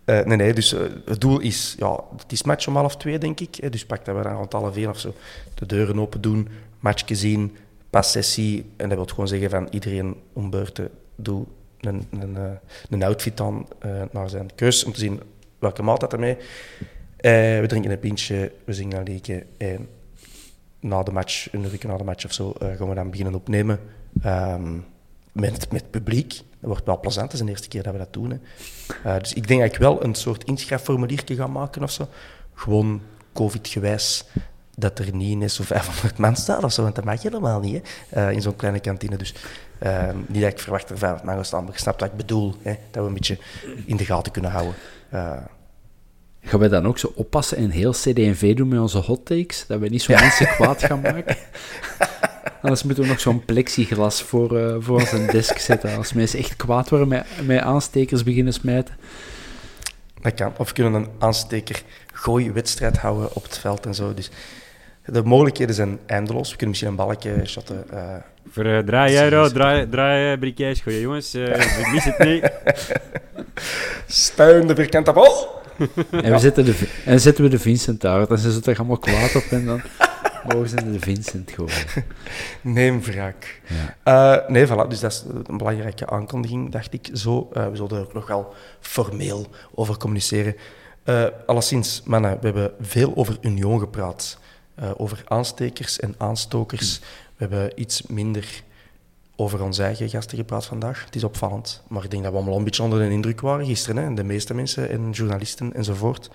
uh, nee, nee, dus het doel is... Ja, het is match om half twee, denk ik. Dus pak dat we dan rond half één of zo de deuren open doen, matchje zien, passessie. En dat wil gewoon zeggen van iedereen om beurten doe een, een, outfit uh, naar zijn keus om te zien welke maaltijd ermee. Uh, we drinken een pintje, we zingen een liedje en na de match, een uur na de match of zo, uh, gaan we dan beginnen opnemen um, met, met publiek. Dat wordt wel plezant, het is de eerste keer dat we dat doen. Hè. dus ik denk dat ik wel een soort inschrijfformulier gaan maken of zo. Gewoon covid-gewijs dat er niet in zo 500 man staat of zo, want dat mag je helemaal niet hè, in zo'n kleine kantine. Dus uh, niet dat ik verwacht er 500 man gaan staan, maar je snapt wat ik bedoel, hè, dat we een beetje in de gaten kunnen houden. Gaan wij dan ook zo oppassen en heel CD&V doen met onze hot takes? Dat we niet zo ja. mensen kwaad gaan maken? Anders moeten we nog zo'n plexiglas voor, uh, voor onze desk zetten. Als mensen echt kwaad worden met, met aanstekers beginnen smijten. Dat kan. Of we kunnen een aansteker gooiwedstrijd houden op het veld en zo. Dus de mogelijkheden zijn eindeloos. We kunnen misschien een balkje shotten. Uh, Voor uh, 3 euro, draai, draai briquets gooien, jongens. Uh, ik mis het niet. Steun de vierkante bal. En, we zetten de, en zetten we de Vincent uit. Dan ze toch allemaal kwaad op en dan mogen ze de Vincent gooien. Neem wraak. Ja. Uh, nee, voilà. Dus dat is een belangrijke aankondiging, dacht ik zo. Uh, we zullen er ook nog wel formeel over communiceren. Uh, alleszins, mannen, we hebben veel over Union gepraat. Over aanstekers en aanstokers. Mm. We hebben iets minder over onze eigen gasten gepraat vandaag. Het is opvallend. Maar ik denk dat we allemaal een beetje onder de indruk waren gisteren. Hè? De meeste mensen en journalisten enzovoort.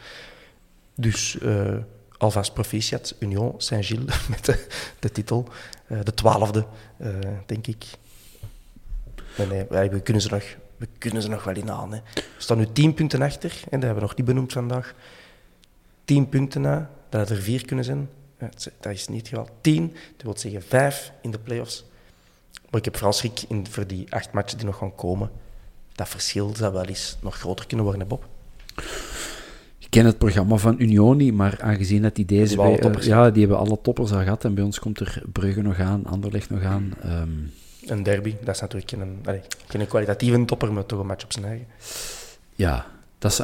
Dus uh, alvast proficiat, Union Saint-Gilles met de, titel. Uh, de twaalfde, uh, denk ik. Nee, nee, we kunnen ze nog, we kunnen ze nog wel in aan. Hè. We staan nu tien punten achter. En dat hebben we nog niet benoemd vandaag. Tien punten na, dat er vier kunnen zijn. Dat is niet geval. Tien, dat wil zeggen vijf in de play-offs. Maar ik heb vooral schrik in, voor die acht matchen die nog gaan komen. Dat verschil zou wel eens nog groter kunnen worden, Bob. Ik ken het programma van Union niet, maar aangezien dat die deze... Die bij, toppers, uh, ja, die hebben alle toppers al gehad. En bij ons komt er Brugge nog aan, Anderlecht nog aan. Um... Een derby, dat is natuurlijk geen, allee, geen kwalitatieve topper, maar toch een match op zijn eigen. Ja, dat is,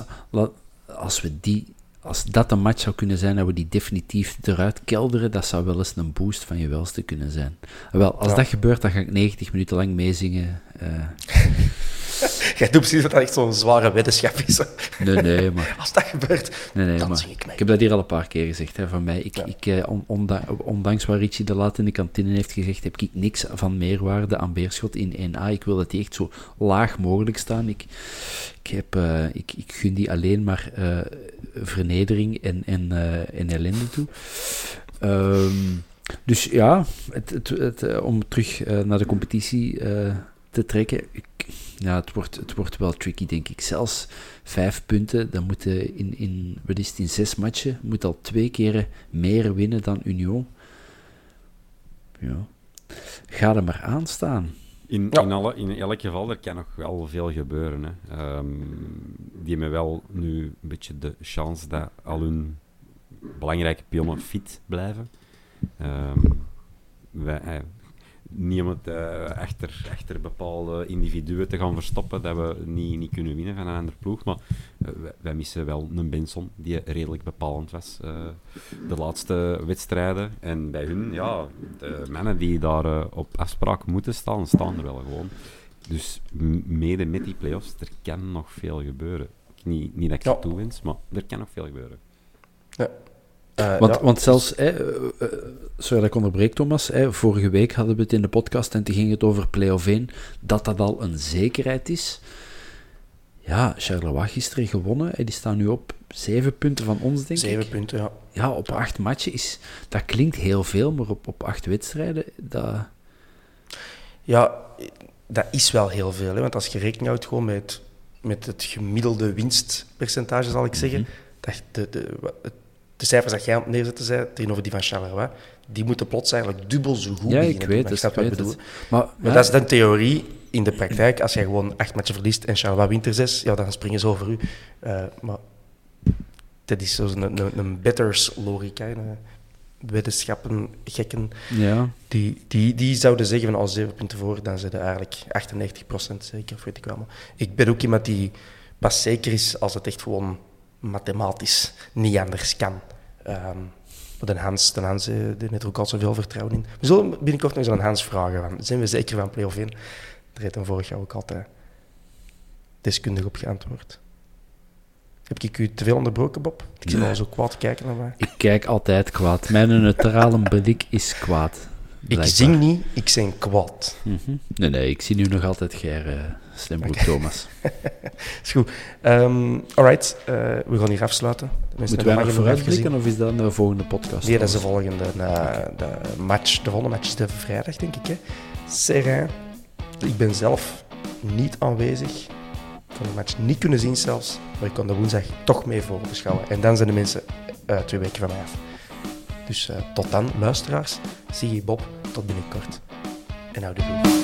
als we die als dat een match zou kunnen zijn dat we die definitief eruit kelderen, dat zou wel eens een boost van je welste kunnen zijn. Wel, als ja. dat gebeurt, dan ga ik 90 minuten lang meezingen. Uh... Jij doet precies dat dat echt zo'n zware weddenschap is. Nee, nee, maar... Als dat gebeurt, nee, nee, dan maar zing ik mee. Ik heb dat hier al een paar keer gezegd, hè, van mij. Ik, ja. ik, eh, on, ondanks waar Richie de Laat in de kantine heeft gezegd, heb ik niks van meerwaarde aan Beerschot in 1A. Ik wil dat die echt zo laag mogelijk staan. Ik, ik, heb, uh, ik, ik gun die alleen maar uh, vernedering en, en, uh, en ellende toe. Um, dus ja, het, het, het, om terug naar de competitie te trekken. Ik, ja, het wordt, het wordt wel tricky, denk ik. Zelfs vijf punten, dan moeten in, in, wat is het, in zes matchen, moet al twee keren meer winnen dan Union. Ja. Ga er maar aan staan. In, ja. in, alle, in elk geval, er kan nog wel veel gebeuren. Hè. Um, die hebben wel nu een beetje de chance dat al hun belangrijke pionnen fit blijven. Um, wij, om het uh, achter, achter bepaalde individuen te gaan verstoppen dat we niet, niet kunnen winnen van een andere ploeg. Maar uh, wij, wij, missen wel een Benson die redelijk bepalend was uh, de laatste wedstrijden. En bij hun, ja, de mannen die daar op afspraak moeten staan, staan er wel gewoon. dus mede met die play-offs, er kan nog veel gebeuren. Niet, niet dat ik Ja. toewens, maar er kan nog veel gebeuren. Eh, Want, ja, want zelfs, hè, eh, eh, sorry dat ik onderbreek, Thomas. Hè, vorige week hadden we het in de podcast en toen ging het over play-off 1, dat dat al een zekerheid is. Ja, Charleroi gisteren gewonnen. Hè, die staan nu op zeven punten van ons, denk zeven ik. punten, ja. Ja, op acht matchen is... Dat klinkt heel veel, maar op, op acht wedstrijden, dat... Ja, dat is wel heel veel. Hè? Want als je rekening houdt gewoon met, het- met het gemiddelde winstpercentage, zal ik zeggen, dat de, de, het- de cijfers dat jij aan het neerzetten zei, tegenover die van Charleroi, die moeten plots eigenlijk dubbel zo goed Ja, beginnen ik weet het, ik weet het. Maar, Maar ja, dat is de theorie. In de praktijk, als jij gewoon acht matchen verliest en Charleroi wint er zes, ja, dan springen ze over u. Eh, maar dat is zo'n een, betters-logica. hè. Een Weddenschappen, gekken, ja, die, die, die zouden zeggen van als zeven punten voor, dan zijn ze eigenlijk 98% zeker, of weet ik wel. Maar ik ben ook iemand die pas zeker is als het echt gewoon mathematisch niet anders kan. Ehm, maar de Hans, de Hans eh, die heeft er ook al zoveel vertrouwen in. We zullen binnenkort nog eens aan Hans vragen, zijn we zeker van play-off 1? Daar heeft hij vorig jaar ook altijd deskundig op geantwoord. Heb ik u te veel onderbroken, Bob? Ik zie Nee. al zo kwaad kijken naar mij. ik kijk altijd kwaad. Mijn neutrale blik is kwaad. Ik zing niet, ik zing kwaad. Mhm. Nee, nee, ik zie nu nog altijd Ger uh, Slembroek Thomas. Is goed. Ehm alright, eh, we gaan hier afsluiten. Moeten wij hebben nog vooruitblikken of is dat de volgende podcast? Nee, dat is de volgende eh, de match. De volgende match is de vrijdag, denk ik. Hè. Serrain. Ik ben zelf niet aanwezig. Ik kon de match niet kunnen zien zelfs. Maar ik kon de woensdag toch mee voor beschouwen. En dan zijn de mensen eh, twee weken van mij af. Dus eh, tot dan, luisteraars. Zie je Bob, tot binnenkort. En hou de goed.